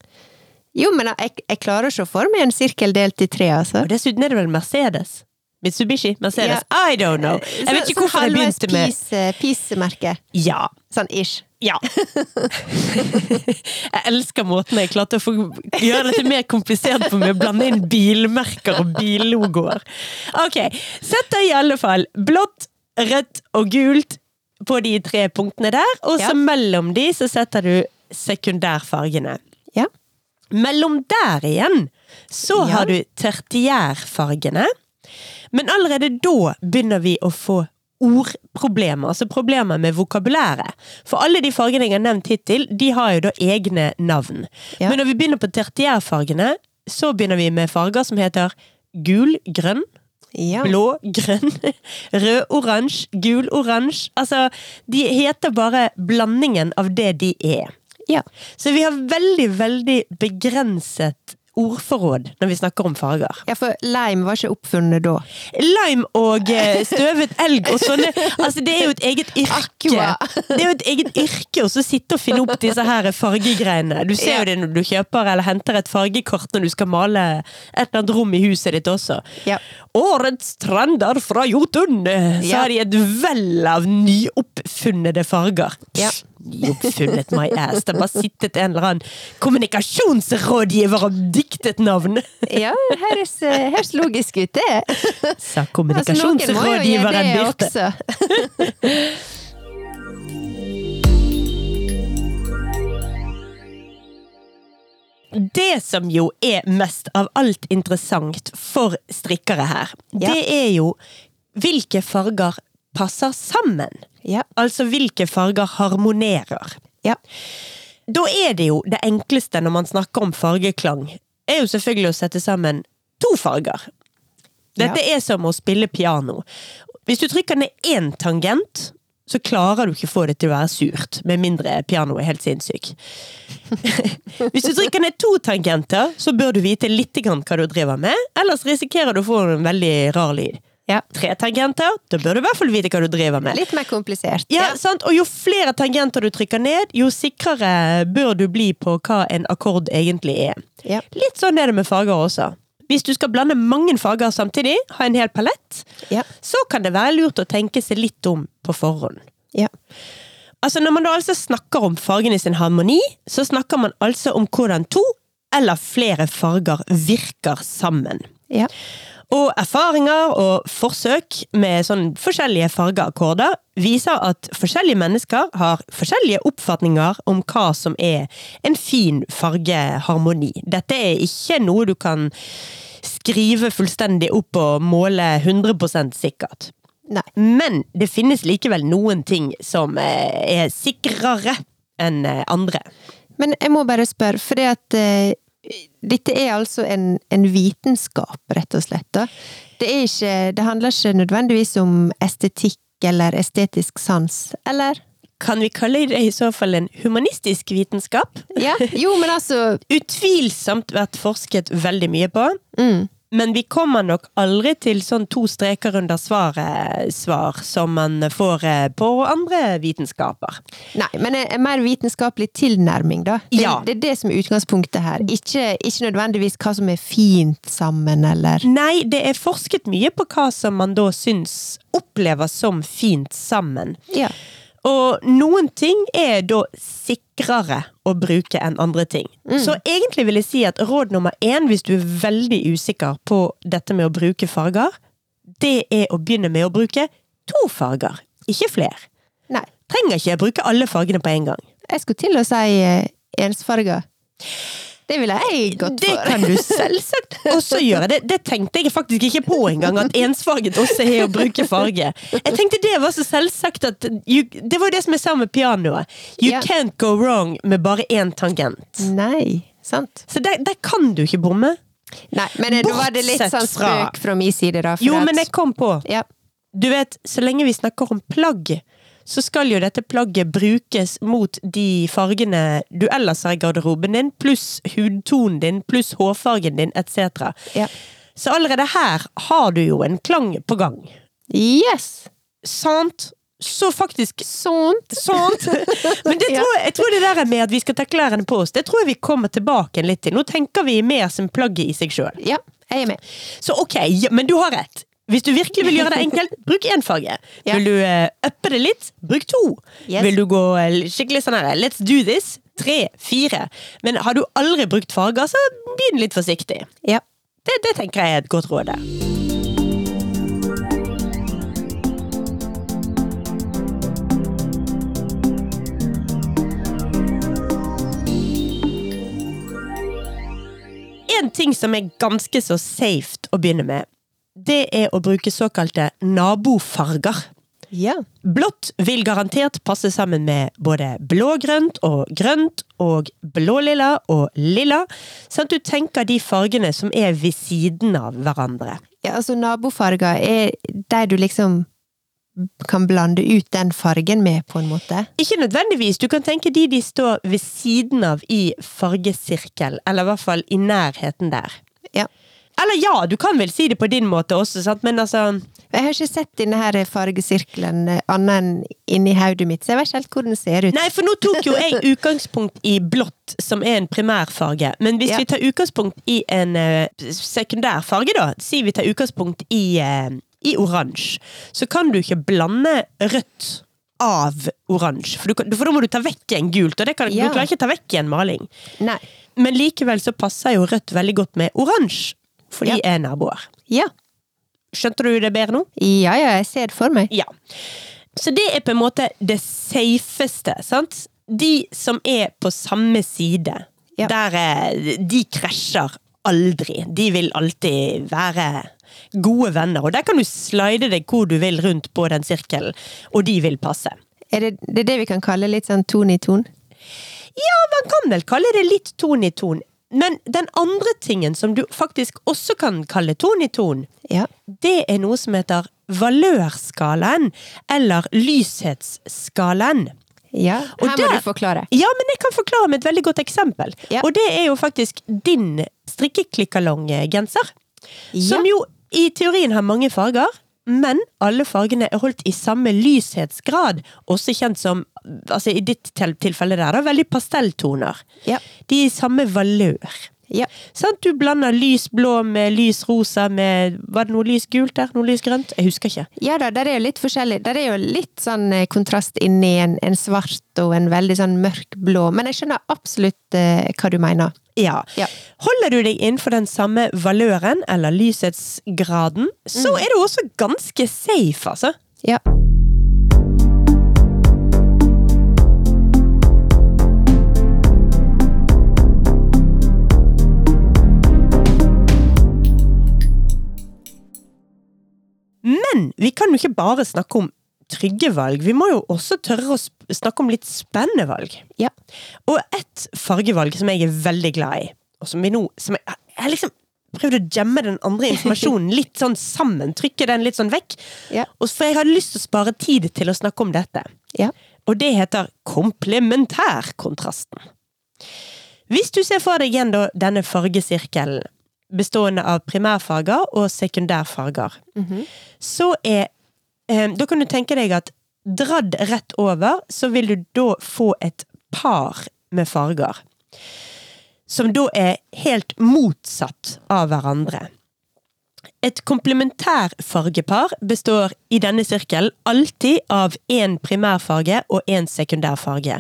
Speaker 2: Jo, men jeg, jeg klarer å se for meg en sirkel delt i tre, altså.
Speaker 1: Og dessuten er det vel Mercedes? Mitsubishi? Mercedes? I don't know. Jeg vet ikke hvorfor jeg begynte med
Speaker 2: med Peace-merke.
Speaker 1: Ja.
Speaker 2: Sånn ish.
Speaker 1: Ja. jeg elsker måten jeg klarte å få gjøre dette mer komplisert på med å blande inn bilmerker og billogoer. Ok, sett deg i alle fall blått, rødt og gult på de tre punktene der, og så
Speaker 2: Ja.
Speaker 1: mellom de så setter du sekundærfargene.
Speaker 2: Ja.
Speaker 1: Mellom der igjen så
Speaker 2: Ja.
Speaker 1: har du tertiærfargene. Men allerede da begynner vi å få ordproblemer, altså problemer med vokabulæret. For alle de fargene jeg har nevnt hittil, de har jo da egne navn.
Speaker 2: Ja.
Speaker 1: Men når vi begynner på tertiærfargene, så begynner vi med farger som heter gul, grønn,
Speaker 2: Ja.
Speaker 1: blå, grønn, rød, oransje, gul, oransje. Altså, de heter bare blandingen av det de er.
Speaker 2: ja.
Speaker 1: Så vi har veldig, veldig begrenset ordforråd når vi snakker om farger.
Speaker 2: Ja, for lime var ikke oppfunnet da.
Speaker 1: Lime og eh, støvet elg og sånne Altså, det er jo et eget yrke. Det er jo et eget yrke å sitte og finne opp disse her fargegreiene. Du ser jo det når du kjøper eller henter et fargekort når du skal male et eller annet rom i huset ditt også.
Speaker 2: Ja.
Speaker 1: Årets trender fra Jotun! Så har de et vell av nyoppfunnede farger.
Speaker 2: Ja.
Speaker 1: Nyoppfunnet my ass. Det har bare sittet en eller annen kommunikasjonsrådgiver og diktet navn.
Speaker 2: Ja, høres, eh, høres logisk ut, det.
Speaker 1: Sa
Speaker 2: Altså,
Speaker 1: kommunikasjonsrådgiveren
Speaker 2: det
Speaker 1: Birte. Det som jo er mest av alt interessant for strikkere her,
Speaker 2: Ja.
Speaker 1: det er jo hvilke farger passer sammen.
Speaker 2: Ja.
Speaker 1: Altså hvilke farger harmonerer.
Speaker 2: Ja.
Speaker 1: Da er det jo det enkleste når man snakker om fargeklang, er jo selvfølgelig å sette sammen to farger. Dette er som å spille piano. Hvis du trykker ned én tangent, så klarer du ikke få det til å være surt, med mindre pianoet er helt sinnssyk. Hvis du trykker ned to tangenter, så bør du vite litt hva du driver med, ellers risikerer du å få en veldig rar lyd.
Speaker 2: Ja.
Speaker 1: Tre tangenter, da bør du i hvert fall vite hva du driver med.
Speaker 2: Litt mer komplisert.
Speaker 1: Ja, sant? Og jo flere tangenter du trykker ned, jo sikrere bør du bli på hva en akkord egentlig er.
Speaker 2: Ja.
Speaker 1: Litt sånn er det med farger også. Hvis du skal blande mange farger samtidig, ha en hel palett,
Speaker 2: Ja.
Speaker 1: så kan det være lurt å tenke seg litt om på forhånd.
Speaker 2: Ja.
Speaker 1: Altså Når man da altså snakker om fargen i sin harmoni, så snakker man altså om hvordan to eller flere farger virker sammen.
Speaker 2: Ja.
Speaker 1: Og erfaringer og forsøk med sånn forskjellige fargeakkorder viser at forskjellige mennesker har forskjellige oppfatninger om hva som er en fin fargeharmoni. Dette er ikke noe du kan skrive fullstendig opp og måle 100% sikkert.
Speaker 2: Nei.
Speaker 1: Men det finnes likevel noen ting som eh, er sikrere enn eh, andre.
Speaker 2: Men jeg må bare spørre, for det at eh, dette er altså en, en vitenskap, rett og slett. Da. Det, er ikke, det handler ikke nødvendigvis om estetikk eller estetisk sans, eller?
Speaker 1: Kan vi kalle det i så fall en humanistisk vitenskap?
Speaker 2: Ja, jo, men altså
Speaker 1: Utvilsomt vært forsket veldig mye på.
Speaker 2: mm,
Speaker 1: Men vi kommer nok aldri til sånn to streker under svaret svar som man får eh, på andre vitenskaper.
Speaker 2: Nei, men en, en mer vitenskapelig tilnærming, da. Det,
Speaker 1: Ja.
Speaker 2: det er det som er utgangspunktet her. Ikke, ikke nødvendigvis hva som er fint sammen, eller
Speaker 1: Nei, det er forsket mye på hva som man da syns opplever som fint sammen.
Speaker 2: Ja.
Speaker 1: Og noen ting er da sikrere å bruke enn andre ting. Så egentlig vil jeg si at råd nummer én, hvis du er veldig usikker på dette med å bruke farger, det er å begynne med å bruke to farger, ikke flere.
Speaker 2: Nei.
Speaker 1: Trenger ikke bruke alle fargene på en gang.
Speaker 2: Jeg skulle til å si ensfarger. ensfarga. Det ville jeg gått
Speaker 1: Det kan du selvsagt også gjøre. Det, det tenkte jeg faktisk ikke på engang, at ensfarget også er å bruke farge. Jeg tenkte det var så selvsagt at you, Det var jo det som jeg sa med pianoet. You
Speaker 2: Ja.
Speaker 1: can't go wrong med bare én tangent.
Speaker 2: Nei, sant.
Speaker 1: Så der, der kan du ikke bomme.
Speaker 2: Nei, men det, da var det litt sånn spøk fra min side, da. for
Speaker 1: Jo, men jeg kom på.
Speaker 2: ja.
Speaker 1: Du vet, så lenge vi snakker om plagg, så skal jo dette plagget brukes mot de fargene du ellers har i garderoben din, pluss hudtonen din, pluss hårfargen din, etc.
Speaker 2: Ja.
Speaker 1: Så allerede her har du jo en klang på gang.
Speaker 2: Yes!
Speaker 1: Sant? Så faktisk
Speaker 2: Sånt.
Speaker 1: Sant! Men det tror jeg tror det der med at vi skal ta klærne på oss, det tror jeg vi kommer tilbake litt til. Nå tenker vi mer som plagget i seg sjøl.
Speaker 2: Ja, jeg er med.
Speaker 1: Så ok, ja, men du har rett. Hvis du virkelig vil gjøre det enkelt, bruk én farge.
Speaker 2: Ja.
Speaker 1: Vil du uh, uppe det litt, bruk to.
Speaker 2: Yes.
Speaker 1: Vil du gå eh, skikkelig sånn her, let's do this, tre, fire. Men har du aldri brukt farger, så begynn litt forsiktig.
Speaker 2: Ja.
Speaker 1: Det, det tenker jeg er et godt råd. En ting som er ganske så safe å begynne med, det er å bruke såkalte nabofarger.
Speaker 2: Ja.
Speaker 1: Blått vil garantert passe sammen med både blågrønt og grønt og blålilla og lilla, sånn at du tenker de fargene som er ved siden av hverandre.
Speaker 2: ja altså nabofarger er der du liksom kan blande ut den fargen med, på en måte.
Speaker 1: Ikke nødvendigvis, du kan tenke de de står ved siden av i fargesirkel, eller i hvert fall i nærheten der.
Speaker 2: Ja.
Speaker 1: Eller ja, du kan vel si det på din måte også, sant? men altså
Speaker 2: Jeg har ikke sett denne fargesirkelen eh, annet enn inni hodet mitt, så jeg vet ikke helt hvordan den ser ut.
Speaker 1: Nei, for nå tok jo jeg utgangspunkt i blått, som er en primærfarge. Men hvis
Speaker 2: Ja.
Speaker 1: vi tar utgangspunkt i en uh, sekundærfarge, da, si vi tar utgangspunkt i, uh, i oransje, så kan du ikke blande rødt av oransje. For, for da må du ta vekk en gult, og det kan,
Speaker 2: Ja.
Speaker 1: du klarer ikke ta vekk en maling.
Speaker 2: Nei.
Speaker 1: Men likevel så passer jo rødt veldig godt med oransje, for de er naboer.
Speaker 2: Ja.
Speaker 1: Skjønte du det bedre nå?
Speaker 2: Ja, ja, jeg ser det for meg.
Speaker 1: Ja. Så det er på en måte det safeste, sant? De som er på samme side,
Speaker 2: Ja.
Speaker 1: der eh, de krasjer aldri. De vil alltid være gode venner, og der kan du slide deg hvor du vil rundt på den sirkelen, og de vil passe.
Speaker 2: Er det, det er det vi kan kalle litt sånn ton i ton?
Speaker 1: Ja, man kan vel kalle det litt ton i ton. Men den andre tingen som du faktisk også kan kalle ton i ton,
Speaker 2: Ja.
Speaker 1: det er noe som heter valørskalaen, eller lyshetsskalaen.
Speaker 2: Ja, her må
Speaker 1: der-
Speaker 2: du forklare.
Speaker 1: Ja, men jeg kan forklare med et veldig godt eksempel.
Speaker 2: Ja.
Speaker 1: Og det er jo faktisk din strikkeklikkalong-genser.
Speaker 2: Ja.
Speaker 1: Som jo i teorien har mange farger, men alle fargene er holdt i samme lyshetsgrad. Også kjent som, altså i ditt tilfelle der, da, veldig pastelltoner.
Speaker 2: Ja.
Speaker 1: De er i samme valør.
Speaker 2: Ja.
Speaker 1: Sant? Du blander lys blå med lys rosa med Var det noe lys gult der? Noe lys grønt? Jeg husker ikke.
Speaker 2: Ja da, der er jo litt forskjellig. Der er jo litt sånn eh, kontrast inni en, en svart og en veldig sånn mørk blå, men jeg skjønner absolutt eh, hva du mener.
Speaker 1: Ja.
Speaker 2: Ja.
Speaker 1: Holder du deg innenfor den samme valøren, eller lysetsgraden, så er du også ganske safe, altså.
Speaker 2: Ja.
Speaker 1: Men vi kan jo ikke bare snakke om trygge valg, vi må jo også tørre å snakke om litt spennende valg.
Speaker 2: Ja.
Speaker 1: Og et fargevalg som jeg er veldig glad i, og som vi nå som jeg, jeg liksom prøvd å gjemme den andre informasjonen litt sånn sammen, trykke den litt sånn vekk.
Speaker 2: Ja.
Speaker 1: Og for jeg har lyst til å spare tid til å snakke om dette.
Speaker 2: Ja.
Speaker 1: Og det heter komplementærkontrasten. Hvis du ser for deg igjen da denne fargesirkelen bestående av primærfarger og sekundærfarger, så er eh, Da kan du tenke deg at dradd rett over, så vil du da få et par med farger. Som da er helt motsatt av hverandre. Et komplementærfargepar består i denne sirkelen alltid av én primærfarge og én sekundærfarge.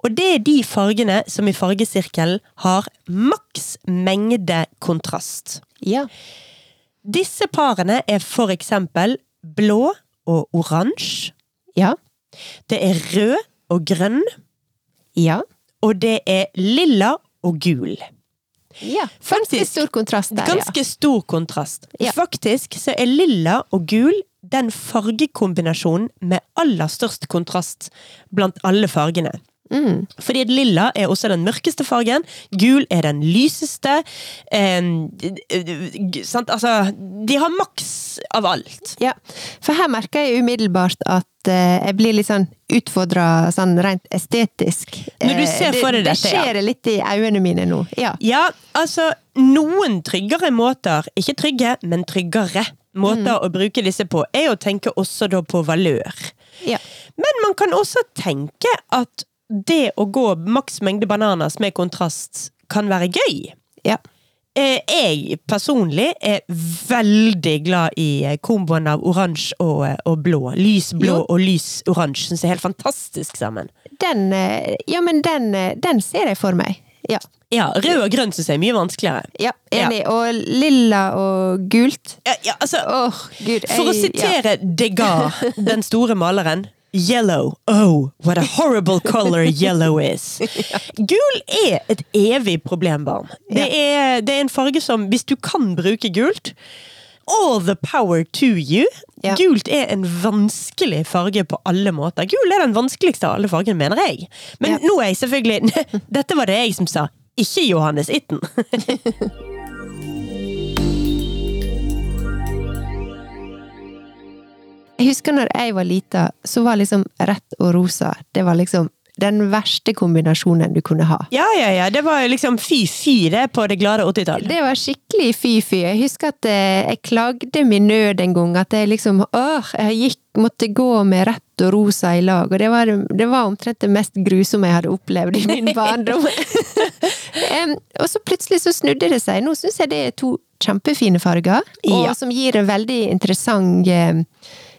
Speaker 1: Og det er de fargene som i fargesirkelen har maks mengde kontrast.
Speaker 2: Ja.
Speaker 1: Disse parene er for eksempel blå og oransje.
Speaker 2: Ja.
Speaker 1: Det er rød og grønn.
Speaker 2: Ja.
Speaker 1: Og det er lilla og gul.
Speaker 2: Ja. Ganske stor kontrast der, ja.
Speaker 1: Ganske stor kontrast.
Speaker 2: Ja.
Speaker 1: Faktisk så er lilla og gul den fargekombinasjonen med aller størst kontrast blant alle fargene.
Speaker 2: Mm.
Speaker 1: Fordi lilla er også den mørkeste fargen, gul er den lyseste. Eh, sant? Altså, de har maks av alt.
Speaker 2: Ja, for her merker jeg umiddelbart at eh, jeg blir litt sånn utfordra sånn rent estetisk.
Speaker 1: Når du
Speaker 2: Eh,
Speaker 1: ser for deg
Speaker 2: det,
Speaker 1: dette.
Speaker 2: Det skjer litt i øynene mine nå. Ja.
Speaker 1: Ja, altså, noen tryggere måter, ikke trygge, men tryggere måter å bruke disse på, er å tenke også da på valør.
Speaker 2: ja.
Speaker 1: Men man kan også tenke at det å gå maks mengde bananas med kontrast kan være gøy.
Speaker 2: ja.
Speaker 1: Eh, Jeg personlig er veldig glad i eh, komboen av oransje og, eh, og blå. Lys blå
Speaker 2: Jo.
Speaker 1: og lys oransje. Syns jeg er helt fantastisk sammen.
Speaker 2: Den, ja, men den, den ser jeg for meg. Ja.
Speaker 1: Ja, Rød og grønn syns jeg er mye vanskeligere.
Speaker 2: ja enig. Og lilla og gult.
Speaker 1: Ja, ja, altså,
Speaker 2: oh, gud.
Speaker 1: For å
Speaker 2: jeg- ja.
Speaker 1: sitere Degas, den store maleren. Yellow, oh, what a horrible color yellow is. Gul er et evig problembarn. Det er, det er en farge som, hvis du kan bruke gult, all the power to you.
Speaker 2: Ja.
Speaker 1: Gult er en vanskelig farge på alle måter. Gul er den vanskeligste av alle fargene, mener jeg. Men
Speaker 2: Ja.
Speaker 1: nå er jeg selvfølgelig Dette var det jeg som sa, ikke Johannes Itten.
Speaker 2: Jeg husker når jeg var lita, så var liksom rødt og rosa Det var liksom den verste kombinasjonen du kunne ha.
Speaker 1: Ja, ja, ja. Det var jo liksom fy-fy, det, på det glade 80-tallet.
Speaker 2: Det var skikkelig fy-fy. Jeg husker at eh, jeg klagde min nød en gang. At jeg liksom åh, jeg gikk, måtte gå med rødt og rosa i lag. Og det var, det var omtrent det mest grusomme jeg hadde opplevd i min barndom. Og så plutselig så snudde det seg. Nå syns jeg det er to kjempefine farger, og
Speaker 1: Ja.
Speaker 2: som gir en veldig interessant eh,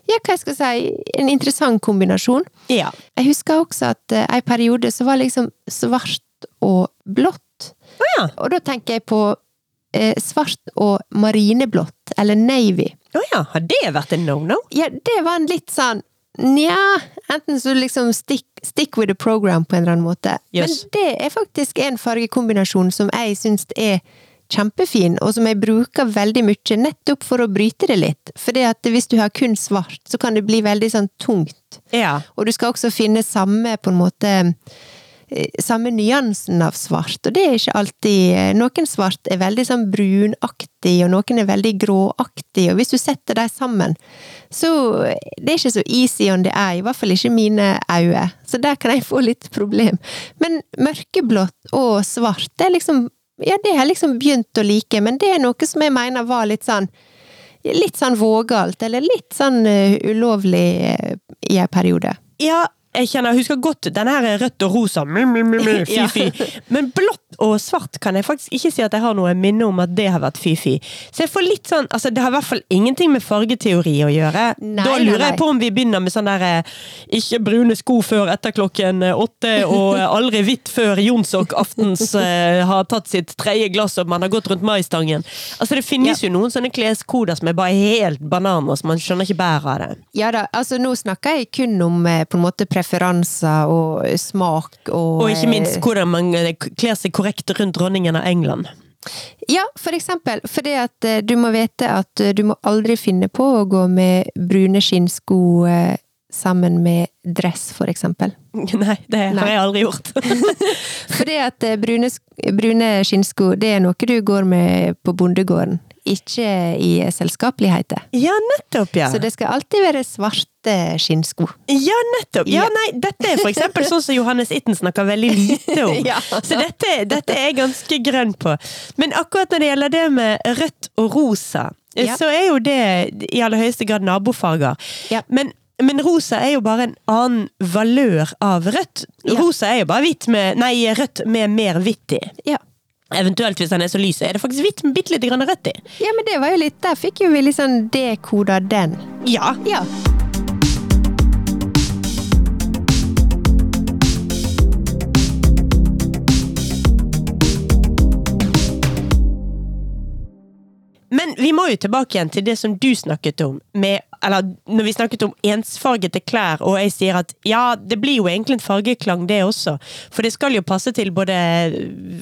Speaker 2: ja, hva jeg skal si, en interessant kombinasjon.
Speaker 1: Ja.
Speaker 2: Jeg husker også at uh, en periode så var liksom svart og blått.
Speaker 1: Oh, ja.
Speaker 2: Og da tenker jeg på uh, svart og marineblått, eller navy.
Speaker 1: Å ja. Har det vært en no-no?
Speaker 2: Ja, det var en litt sånn Nja, enten så liksom stick, stick with the program på en eller annen måte.
Speaker 1: Yes.
Speaker 2: Men det er faktisk en fargekombinasjon som jeg syns er kjempefin, og som jeg bruker veldig mye, nettopp for å bryte det litt. At hvis du har kun svart, så kan det bli veldig sånn tungt.
Speaker 1: Ja.
Speaker 2: Og du skal også finne samme, på en måte eh, Samme nyansen av svart, og det er ikke alltid Noen svart er veldig sånn brunaktig, og noen er veldig gråaktig, og hvis du setter dem sammen, så Det er ikke så easy on the eye, i hvert fall ikke mine øyne, så der kan jeg få litt problem. Men mørkeblått og svart, det er liksom Ja, det har jeg liksom begynt å like, men det er noe som jeg mener var litt sånn Litt sånn vågalt, eller litt sånn uh, ulovlig uh, i en periode.
Speaker 1: Ja, jeg kjenner, husker godt den her rødt og rosa, mi, mi, mi, mi, fy,
Speaker 2: Ja.
Speaker 1: fy. Men blått og svart kan jeg faktisk ikke si at jeg har noe minne om at det har vært fy-fy. Så jeg får litt sånn, altså det har i hvert fall ingenting med fargeteori å gjøre.
Speaker 2: Nei,
Speaker 1: da lurer
Speaker 2: nei.
Speaker 1: jeg på om vi begynner med sånn der eh, ikke brune sko før etter klokken eh, åtte, og eh, aldri hvitt før Jonsok aftens har tatt sitt tredje glass og man har gått rundt maistangen. Altså det finnes jo noen sånne kleskoder som er bare helt bananas, man skjønner ikke bæret av det.
Speaker 2: Ja da, altså nå snakker jeg kun om på en måte preferanser og smak og
Speaker 1: Og ikke minst
Speaker 2: eh,
Speaker 1: hvordan man eh, kler seg korrekt rundt dronningen av England.
Speaker 2: Ja, for eksempel. Fordi at eh, du må vite at du må aldri finne på å gå med brune skinnsko sammen med dress, for eksempel.
Speaker 1: Nei, det har
Speaker 2: Nei.
Speaker 1: jeg aldri gjort.
Speaker 2: Fordi at brune, brune skinnsko, det er noe du går med på bondegården. Ikke i selskapeligheter.
Speaker 1: ja, nettopp, ja.
Speaker 2: Så det skal alltid være svarte skinnsko.
Speaker 1: Ja, nettopp. Ja, nei, dette er for eksempel sånn som Johannes Itten snakker veldig lite om.
Speaker 2: Ja.
Speaker 1: Så dette, dette er jeg ganske grønn på. Men akkurat når det gjelder det med rødt og rosa,
Speaker 2: Ja.
Speaker 1: så er jo det i aller høyeste grad nabofarger.
Speaker 2: Ja.
Speaker 1: Men men rosa er jo bare en annen valør av rødt. Rosa er jo bare hvitt med, nei, rødt med mer hvitt i.
Speaker 2: Ja.
Speaker 1: Eventuelt hvis den er så lys, så er det faktisk hvitt med bitte lite grann rødt i.
Speaker 2: ja, men det var jo litt Der fikk jo vi litt sånn dekoda den.
Speaker 1: Ja.
Speaker 2: Ja.
Speaker 1: Men vi må jo tilbake igjen til det som du snakket om, med, eller når vi snakket om ensfargete klær, og jeg sier at ja, det blir jo egentlig en fargeklang det også, for det skal jo passe til både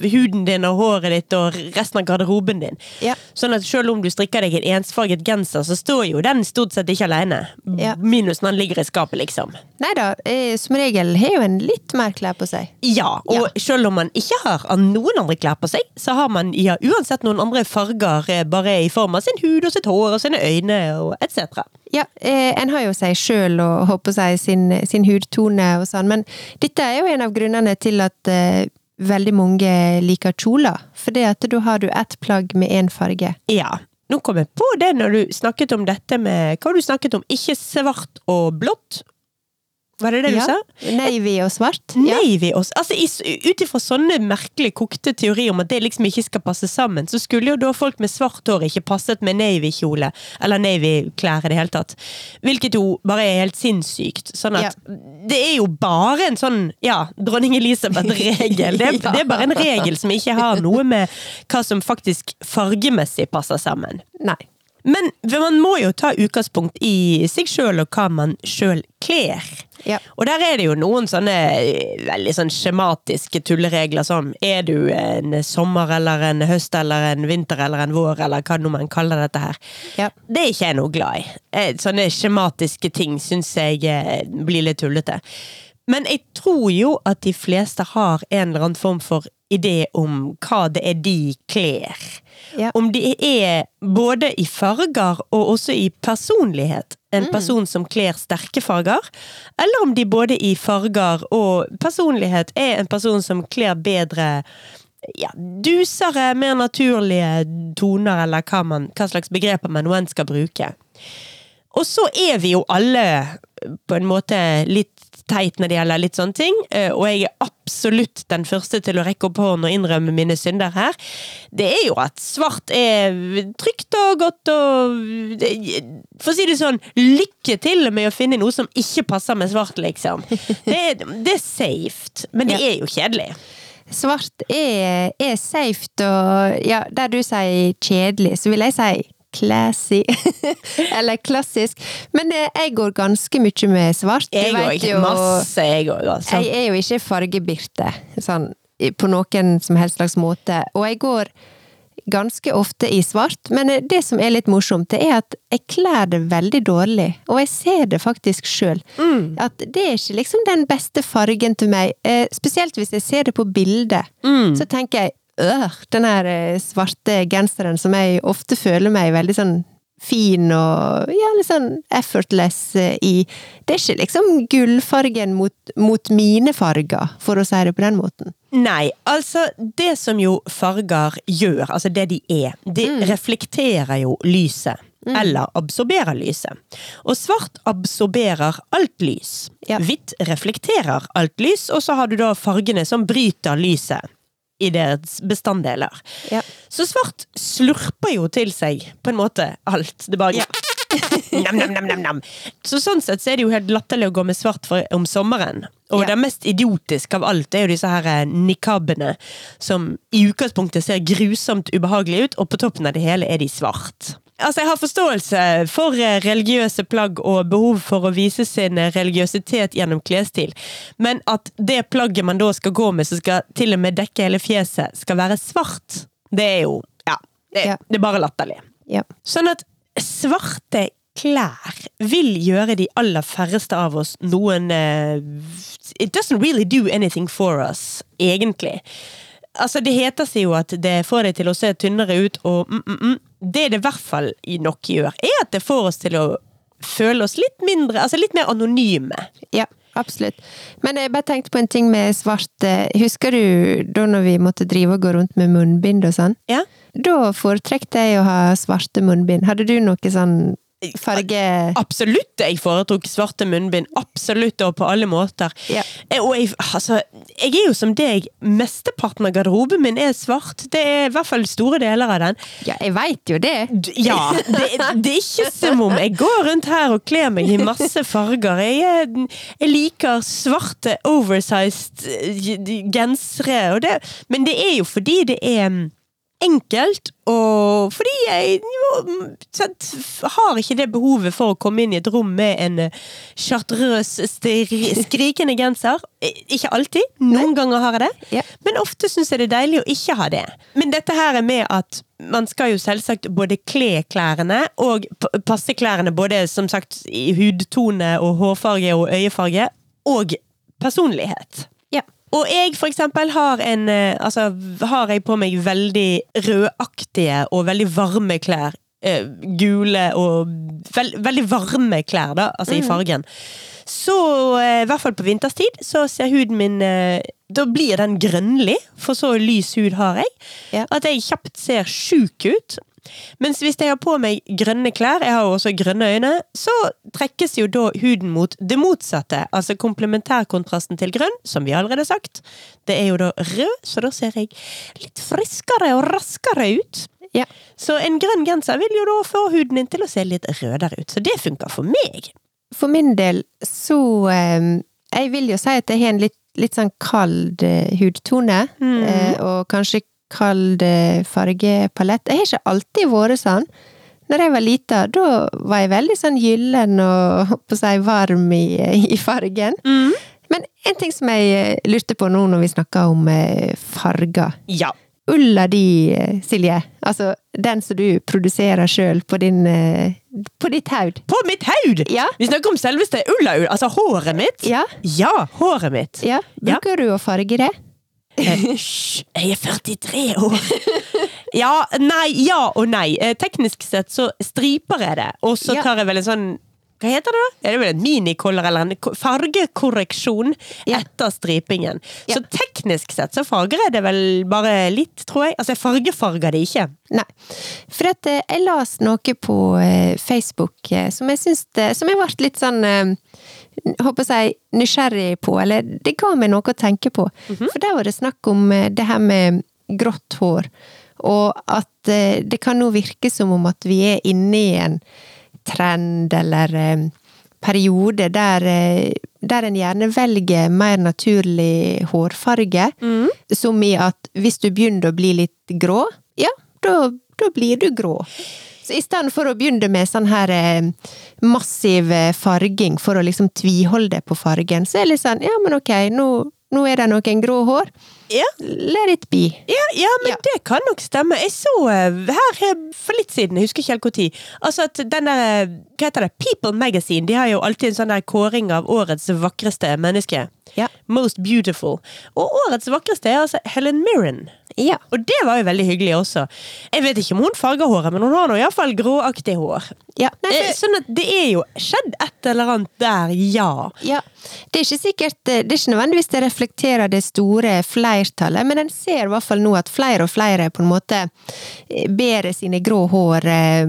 Speaker 1: huden din og håret ditt og resten av garderoben din.
Speaker 2: Ja.
Speaker 1: Sånn at selv om du strikker deg en ensfarget genser, så står jo den stort sett ikke alene.
Speaker 2: Ja.
Speaker 1: Minus når den ligger i skapet, liksom.
Speaker 2: Nei da, eh, som regel har jo en litt mer klær på seg.
Speaker 1: Ja, og selv om man ikke har noen andre klær på seg, så har man ja, uansett noen andre farger eh, bare i form av sin hud og sitt hår og sine øyne og etc.
Speaker 2: Ja, eh, en har jo seg sjøl og håper seg sin, sin hudtone og sånn, men dette er jo en av grunnene til at eh, veldig mange liker kjoler. For det at da har du ett plagg med én farge.
Speaker 1: Ja. Nå kom jeg på det når du snakket om dette med Hva du snakket om? Ikke svart og blått? Var det det du
Speaker 2: Ja.
Speaker 1: sa?
Speaker 2: Navy og svart. Ja.
Speaker 1: Navy og, Altså, Ut ifra sånne merkelig kokte teorier om at det liksom ikke skal passe sammen, så skulle jo da folk med svart hår ikke passet med navy-kjole, eller navy-klær i det hele tatt. Hvilket jo bare er helt sinnssykt. Sånn at det er jo bare en sånn, ja, dronning Elisabeth-regel. Det,
Speaker 2: Ja.
Speaker 1: det er bare en regel som ikke har noe med hva som faktisk fargemessig passer sammen.
Speaker 2: Nei.
Speaker 1: Men man må jo ta utgangspunkt i seg sjøl og hva man sjøl kler.
Speaker 2: Ja.
Speaker 1: Og der er det jo noen sånne eh, veldig sånn skjematiske tulleregler som er du en sommer eller en høst eller en vinter eller en vår eller hva nå man kaller dette her.
Speaker 2: Ja.
Speaker 1: Det er ikke jeg noe glad i. Eh, Sånne skjematiske ting syns jeg eh, blir litt tullete. Men jeg tror jo at de fleste har en eller annen form for idé om hva det er de kler.
Speaker 2: Ja.
Speaker 1: Om de er både i farger og også i personlighet en person som kler sterke farger, eller om de både i farger og personlighet er en person som kler bedre ja, dusere, mer naturlige toner, eller hva, man, hva slags begreper man nå enn skal bruke. Og så er vi jo alle på en måte litt teit når det gjelder litt sånne ting, eh, og jeg er absolutt den første til å rekke opp hånden og innrømme mine synder her. Det er jo at svart er trygt og godt og For å si det sånn, lykke til med å finne noe som ikke passer med svart, liksom. Det det er safe, men det er jo kjedelig.
Speaker 2: Svart er, er safe og ja, der du sier kjedelig, så vil jeg si classy. Eller klassisk. Men jeg går ganske mye med svart. Du
Speaker 1: Jeg òg. Masse, jeg òg, altså.
Speaker 2: Jeg er jo ikke fargebirte, sånn på noen som helst slags måte. Og jeg går ganske ofte i svart, men det som er litt morsomt, det er at jeg kler det veldig dårlig. Og jeg ser det faktisk sjøl. At det er ikke liksom den beste fargen til meg. Eh, spesielt hvis jeg ser det på bildet. Så tenker jeg øh, den her eh, svarte genseren som jeg ofte føler meg veldig sånn fin og ja, litt sånn effortless eh, i. Det er ikke liksom gullfargen mot, mot mine farger, for å si det på den måten.
Speaker 1: Nei, altså det som jo farger gjør, altså det de er, de
Speaker 2: Mm.
Speaker 1: reflekterer jo lyset. Eller absorberer lyset. Og svart absorberer alt lys.
Speaker 2: Ja.
Speaker 1: Hvitt reflekterer alt lys, og så har du da fargene som bryter lyset i deres bestanddeler.
Speaker 2: Ja.
Speaker 1: Så svart slurper jo til seg på en måte alt. Det bare nam, nam, nam, nam, nam. Så sånn sett så er det jo helt latterlig å gå med svart for, om sommeren. Og
Speaker 2: Ja.
Speaker 1: det mest idiotiske av alt er jo disse her eh, nikabene som i utgangspunktet ser grusomt ubehagelige ut, og på toppen av det hele er de svart. Altså, Jeg har forståelse for eh, religiøse plagg og behov for å vise sin eh, religiøsitet gjennom klesstil, men at det plagget man da skal gå med, som skal til og med dekke hele fjeset, skal være svart, det er jo Ja. Det,
Speaker 2: Ja.
Speaker 1: det er bare latterlig.
Speaker 2: Ja.
Speaker 1: Sånn at svarte klær vil gjøre de aller færreste av oss noen uh, It doesn't really do anything for us, egentlig. Altså, det heter seg jo at det får deg til å se tynnere ut, og mm, mm, mm. Det det i hvert fall nok gjør, er at det får oss til å føle oss litt mindre, altså litt mer anonyme.
Speaker 2: Ja, absolutt. Men jeg bare tenkte på en ting med svart. eh, Husker du da når vi måtte drive og gå rundt med munnbind og sånn?
Speaker 1: Ja?
Speaker 2: Da foretrekte jeg å ha svarte munnbind. Hadde du noe sånn farge
Speaker 1: Absolutt jeg foretok svarte munnbind. Absolutt, og på alle måter.
Speaker 2: Ja.
Speaker 1: Og jeg, altså, jeg er jo som deg. Mesteparten av garderoben min er svart. Det er i hvert fall store deler av den.
Speaker 2: Ja, jeg veit jo det!
Speaker 1: Ja, det, det er ikke som om jeg går rundt her og kler meg i masse farger. Jeg, jeg liker svarte oversized eh, gensere, og det, men det er jo fordi det er enkelt, og fordi jeg jo, sant, har ikke det behovet for å komme inn i et rom med en eh, skrikende genser. Ikke alltid, noen ganger har jeg det,
Speaker 2: Ja.
Speaker 1: men ofte syns jeg det er deilig å ikke ha det. Men dette her er med at man skal jo selvsagt både kle klærne og passe klærne både som sagt i hudtone og hårfarge og øyefarge, og personlighet. Og jeg for eksempel har en eh, Altså, har jeg på meg veldig rødaktige og veldig varme klær. eh, gule og veld, veldig varme klær, da, altså i fargen. Så, eh, i hvert fall på vinterstid, så ser huden min eh, Da blir den grønnlig, for så lys hud har jeg.
Speaker 2: Ja.
Speaker 1: At jeg kjapt ser sjuk ut. Mens hvis jeg har på meg grønne klær, jeg har jo også grønne øyne, så trekkes jo da huden mot det motsatte. Altså komplementærkontrasten til grønn, som vi allerede har sagt. Det er jo da rød, så da ser jeg litt friskere og raskere ut.
Speaker 2: Ja.
Speaker 1: Så en grønn genser vil jo da få huden din til å se litt rødere ut. Så det funker for meg.
Speaker 2: For min del så eh, Jeg vil jo si at jeg har en litt, litt sånn kald eh, hudtone, eh, og kanskje kald eh, fargepalett. Jeg har ikke alltid vært sånn. Når jeg var lita, da var jeg veldig sånn gyllen og på å si varm i, i fargen. Men en ting som jeg eh, lurte på nå når vi snakker om eh, farger.
Speaker 1: Ja.
Speaker 2: Ulla di, eh, Silje, altså den som du produserer sjøl på din eh, på ditt haud.
Speaker 1: På mitt haud!
Speaker 2: Ja.
Speaker 1: Vi snakker om selveste ulla-ull, altså håret mitt.
Speaker 2: Ja.
Speaker 1: Ja, håret mitt.
Speaker 2: Ja, bruker du å farge det?
Speaker 1: Eh, Hysj, jeg er 43 år! Ja, nei, ja og nei. Eh, Teknisk sett så striper jeg det, og så tar jeg vel en sånn hva heter det da? Er det vel en minikoller eller en fargekorreksjon
Speaker 2: Ja.
Speaker 1: etter stripingen?
Speaker 2: Ja.
Speaker 1: Så teknisk sett så farger jeg det vel bare litt, tror jeg. Altså, jeg fargefarger det ikke.
Speaker 2: Nei. For at eh, jeg las noe på Facebook som jeg syns Som jeg ble litt sånn Håper jeg nysgjerrig på, eller det ga meg noe å tenke på. For der var det snakk om eh, det her med grått hår, og at eh, det kan nå virke som om at vi er inne i en trend eller eh, periode der, der en gjerne velger mer naturlig hårfarge. Som i at hvis du begynner å bli litt grå, ja, da, da blir du grå. Så i stedet for å begynne med sånn her eh, massiv eh, farging for å liksom tviholde på fargen, så er det litt sånn, ja, men ok, nå, nå er det noen grå hår.
Speaker 1: Ja.
Speaker 2: Let it be.
Speaker 1: Ja, ja men
Speaker 2: Ja.
Speaker 1: det kan nok stemme. Jeg så eh, her for litt siden, jeg husker ikke helt når, altså at den der, hva heter det, People Magazine, de har jo alltid en sånn der kåring av årets vakreste menneske.
Speaker 2: Ja.
Speaker 1: Most beautiful. Og årets vakreste er altså Helen Mirren.
Speaker 2: Ja.
Speaker 1: Og det var jo veldig hyggelig også. Jeg vet ikke om hun farger håret, men hun har nå iallfall gråaktig hår.
Speaker 2: Ja. Nei,
Speaker 1: Eh,
Speaker 2: for-
Speaker 1: Sånn at det er jo skjedd et eller annet der, ja.
Speaker 2: Ja, det er ikke sikkert Det er ikke nødvendigvis det reflekterer det store flertallet, men en ser i hvert fall nå at flere og flere på en måte eh, bærer sine grå hår, eh,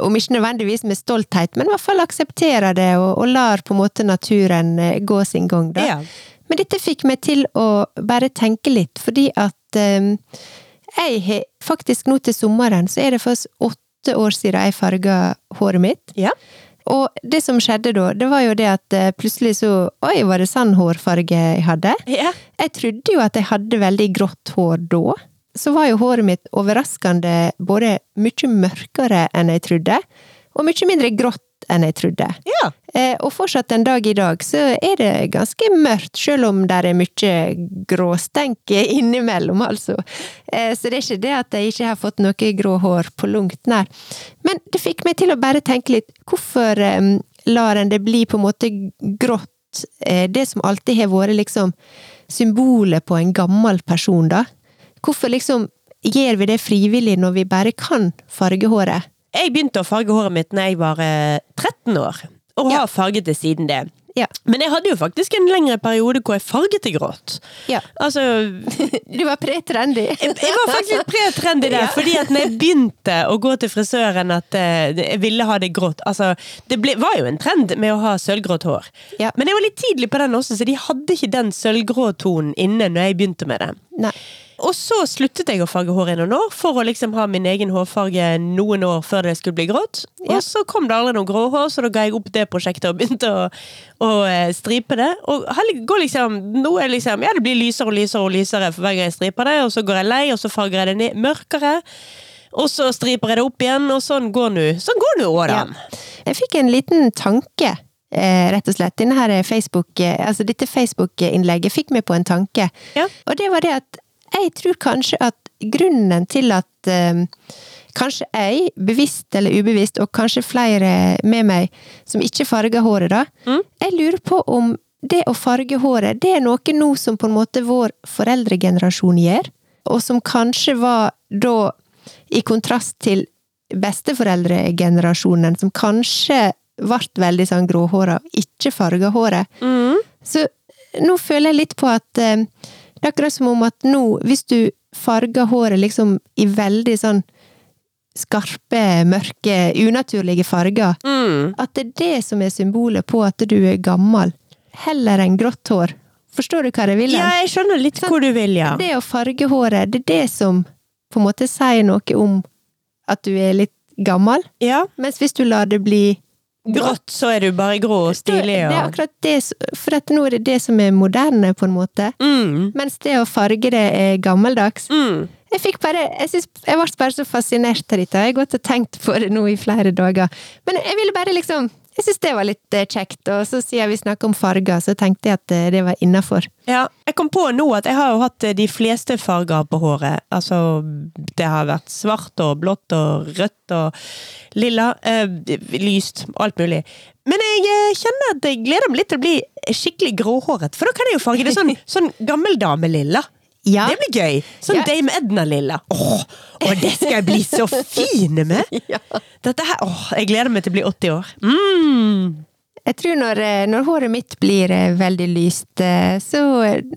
Speaker 2: om ikke nødvendigvis med stolthet, men i hvert fall aksepterer det og, og lar på en måte naturen eh, gå sin gang, da.
Speaker 1: Ja.
Speaker 2: Men dette fikk meg til å bare tenke litt, fordi at eh, jeg har faktisk nå til sommeren, så er det først åtte år siden jeg farga håret mitt.
Speaker 1: Ja.
Speaker 2: Og det som skjedde da, det var jo det at eh, plutselig så Oi, var det sånn hårfarge jeg hadde?
Speaker 1: ja.
Speaker 2: Jeg trodde jo at jeg hadde veldig grått hår da. Så var jo håret mitt overraskende både mye mørkere enn jeg trodde, og mye mindre grått enn jeg trodde.
Speaker 1: Ja.
Speaker 2: Eh, og fortsatt en dag i dag så er det ganske mørkt, selv om det er mye gråstenke innimellom, altså. Eh, så det er ikke det at jeg ikke har fått noe grå hår på langt nær. Men det fikk meg til å bare tenke litt, hvorfor eh, lar en det bli på en måte grått, det som alltid har vært liksom symbolet på en gammel person, da? Hvorfor liksom gjør vi det frivillig når vi bare kan farge håret?
Speaker 1: Jeg begynte å farge håret mitt når jeg var eh, 13 år, og
Speaker 2: Ja.
Speaker 1: har farget det siden det.
Speaker 2: Ja.
Speaker 1: Men jeg hadde jo faktisk en lengre periode hvor jeg farget det grått.
Speaker 2: Ja.
Speaker 1: Altså
Speaker 2: Du var pre-trendy.
Speaker 1: Jeg jeg var faktisk pre-trendy der,
Speaker 2: Ja.
Speaker 1: fordi at når jeg begynte å gå til frisøren at eh, jeg ville ha det grått Altså, det ble, var jo en trend med å ha sølvgrått hår.
Speaker 2: Ja.
Speaker 1: Men jeg var litt tidlig på den også, så de hadde ikke den sølvgrå tonen inne når jeg begynte med det.
Speaker 2: Nei.
Speaker 1: Og så sluttet jeg å farge håret i noen år, for å liksom ha min egen hårfarge noen år før det skulle bli grått.
Speaker 2: Ja.
Speaker 1: Og så kom det aldri noe grå hår, så da ga jeg opp det prosjektet og begynte å, å eh, stripe det. Og går liksom, nå er liksom, ja det blir lysere og lysere og lysere for hver gang jeg striper det, og så går jeg lei, og så farger jeg det ned, mørkere. Og så striper jeg det opp igjen, og sånn går nå sånn går nå årene.
Speaker 2: Jeg fikk en liten tanke, rett og slett. Denne Facebook, eh, altså dette Facebook-innlegget fikk meg på en tanke.
Speaker 1: Ja.
Speaker 2: Og det var det at jeg tror kanskje at grunnen til at eh, kanskje jeg, bevisst eller ubevisst, og kanskje flere med meg som ikke farger håret, da,
Speaker 1: Mm.
Speaker 2: jeg lurer på om det å farge håret, det er noe nå som på en måte vår foreldregenerasjon gjør, og som kanskje var da i kontrast til besteforeldregenerasjonen, som kanskje ble veldig sånn gråhåra og ikke farga håret.
Speaker 1: Mm.
Speaker 2: Så nå føler jeg litt på at eh, det er akkurat som om at nå, hvis du farger håret liksom i veldig sånn skarpe, mørke, unaturlige farger,
Speaker 1: Mm.
Speaker 2: at det er det som er symbolet på at du er gammel, heller enn grått hår. Forstår du hva jeg vil?
Speaker 1: Ja, jeg skjønner litt hvor du vil, ja.
Speaker 2: Det å farge håret, det er det som på en måte sier noe om at du er litt gammel,
Speaker 1: Ja.
Speaker 2: mens hvis du lar det bli
Speaker 1: Grått, så er du bare grå og stilig.
Speaker 2: Det er akkurat det, for at nå er det det som er moderne, på en måte.
Speaker 1: Mm.
Speaker 2: Mens det å farge det er gammeldags.
Speaker 1: Mm.
Speaker 2: Jeg fikk bare, jeg, synes, jeg ble bare så fascinert av dette. Jeg har gått og tenkt på det nå i flere dager. Men jeg ville bare liksom Jeg syns det var litt eh, kjekt. Og så siden vi snakker om farger, så tenkte jeg at eh, det var innafor.
Speaker 1: Ja, jeg kom på nå at jeg har jo hatt eh, de fleste farger på håret. Altså, det har vært svart og blått og rødt og lilla. Eh, lyst. Alt mulig. Men jeg kjenner at jeg gleder meg litt til å bli skikkelig gråhåret, for da kan jeg jo farge det sånn, sånn gammeldamelilla.
Speaker 2: Ja.
Speaker 1: Det blir gøy! Sånn
Speaker 2: Ja.
Speaker 1: Dame Edna-lilla. Åh, og det skal jeg bli så fin med! Dette her, åh, jeg gleder meg til å bli 80 år. Mm.
Speaker 2: Jeg tror når, eh, når håret mitt blir eh, veldig lyst, eh, så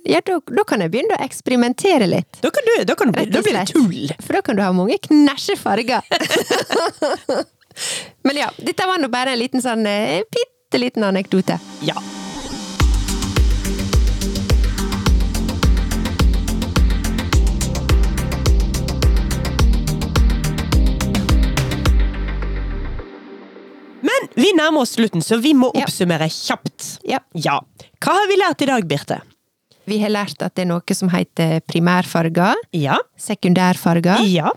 Speaker 2: ja, da, da kan jeg begynne å eksperimentere litt.
Speaker 1: Da, kan du, da, kan du, da blir det tull!
Speaker 2: For da kan du ha mange knæsje farger. Men ja, dette var nå bare en liten sånn bitte liten anekdote.
Speaker 1: Ja. Vi nærmer oss slutten, så vi må oppsummere kjapt.
Speaker 2: Ja.
Speaker 1: Ja. Hva har vi lært i dag, Birte?
Speaker 2: Vi har lært at det er noe som heter primærfarger,
Speaker 1: Ja.
Speaker 2: sekundærfarger
Speaker 1: Ja.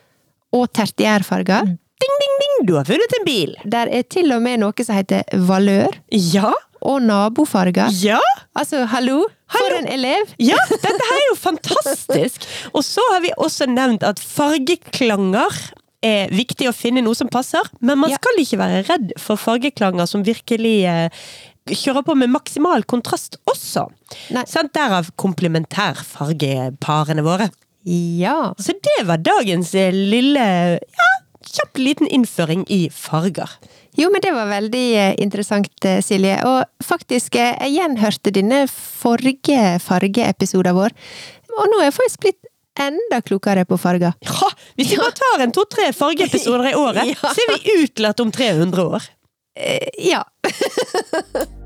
Speaker 2: og tertiærfarger.
Speaker 1: Ding, ding, ding! Du har vunnet en bil!
Speaker 2: Der er til og med noe som heter valør
Speaker 1: Ja.
Speaker 2: og nabofarger.
Speaker 1: Ja.
Speaker 2: Altså, hallo, for en elev!
Speaker 1: Ja, dette her er jo fantastisk! Og så har vi også nevnt at fargeklanger er viktig å finne noe som passer, men man
Speaker 2: Ja.
Speaker 1: skal ikke være redd for fargeklanger som virkelig eh, kjører på med maksimal kontrast også. Sant? Derav komplementærfargeparene våre.
Speaker 2: Ja.
Speaker 1: Så det var dagens eh, lille, ja, kjapp liten innføring i farger.
Speaker 2: Jo, men det var veldig eh, interessant, Silje. Og faktisk, jeg gjenhørte denne forrige fargeepisoden vår, og nå er jeg faktisk blitt enda klokere på farger.
Speaker 1: Ja, hvis vi bare tar en to-tre fargeepisoder i året,
Speaker 2: Ja.
Speaker 1: så er vi utelatt om 300 år.
Speaker 2: Eh, ja.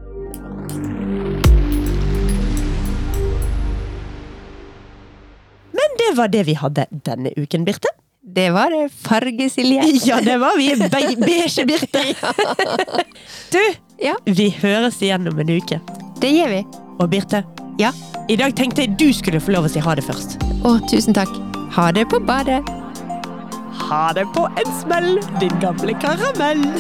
Speaker 1: Men det var det vi hadde denne uken, Birte.
Speaker 2: Det var det. Farge, Silje.
Speaker 1: Ja, det var vi. Be beige Birte. Du,
Speaker 2: Ja,
Speaker 1: vi høres igjen om en uke.
Speaker 2: det gjør vi.
Speaker 1: Og Birte,
Speaker 2: Ja.
Speaker 1: i dag tenkte jeg du skulle få lov å si ha det først.
Speaker 2: Å, tusen takk. Ha det på badet.
Speaker 1: Ha det på en smell, din gamle karamell!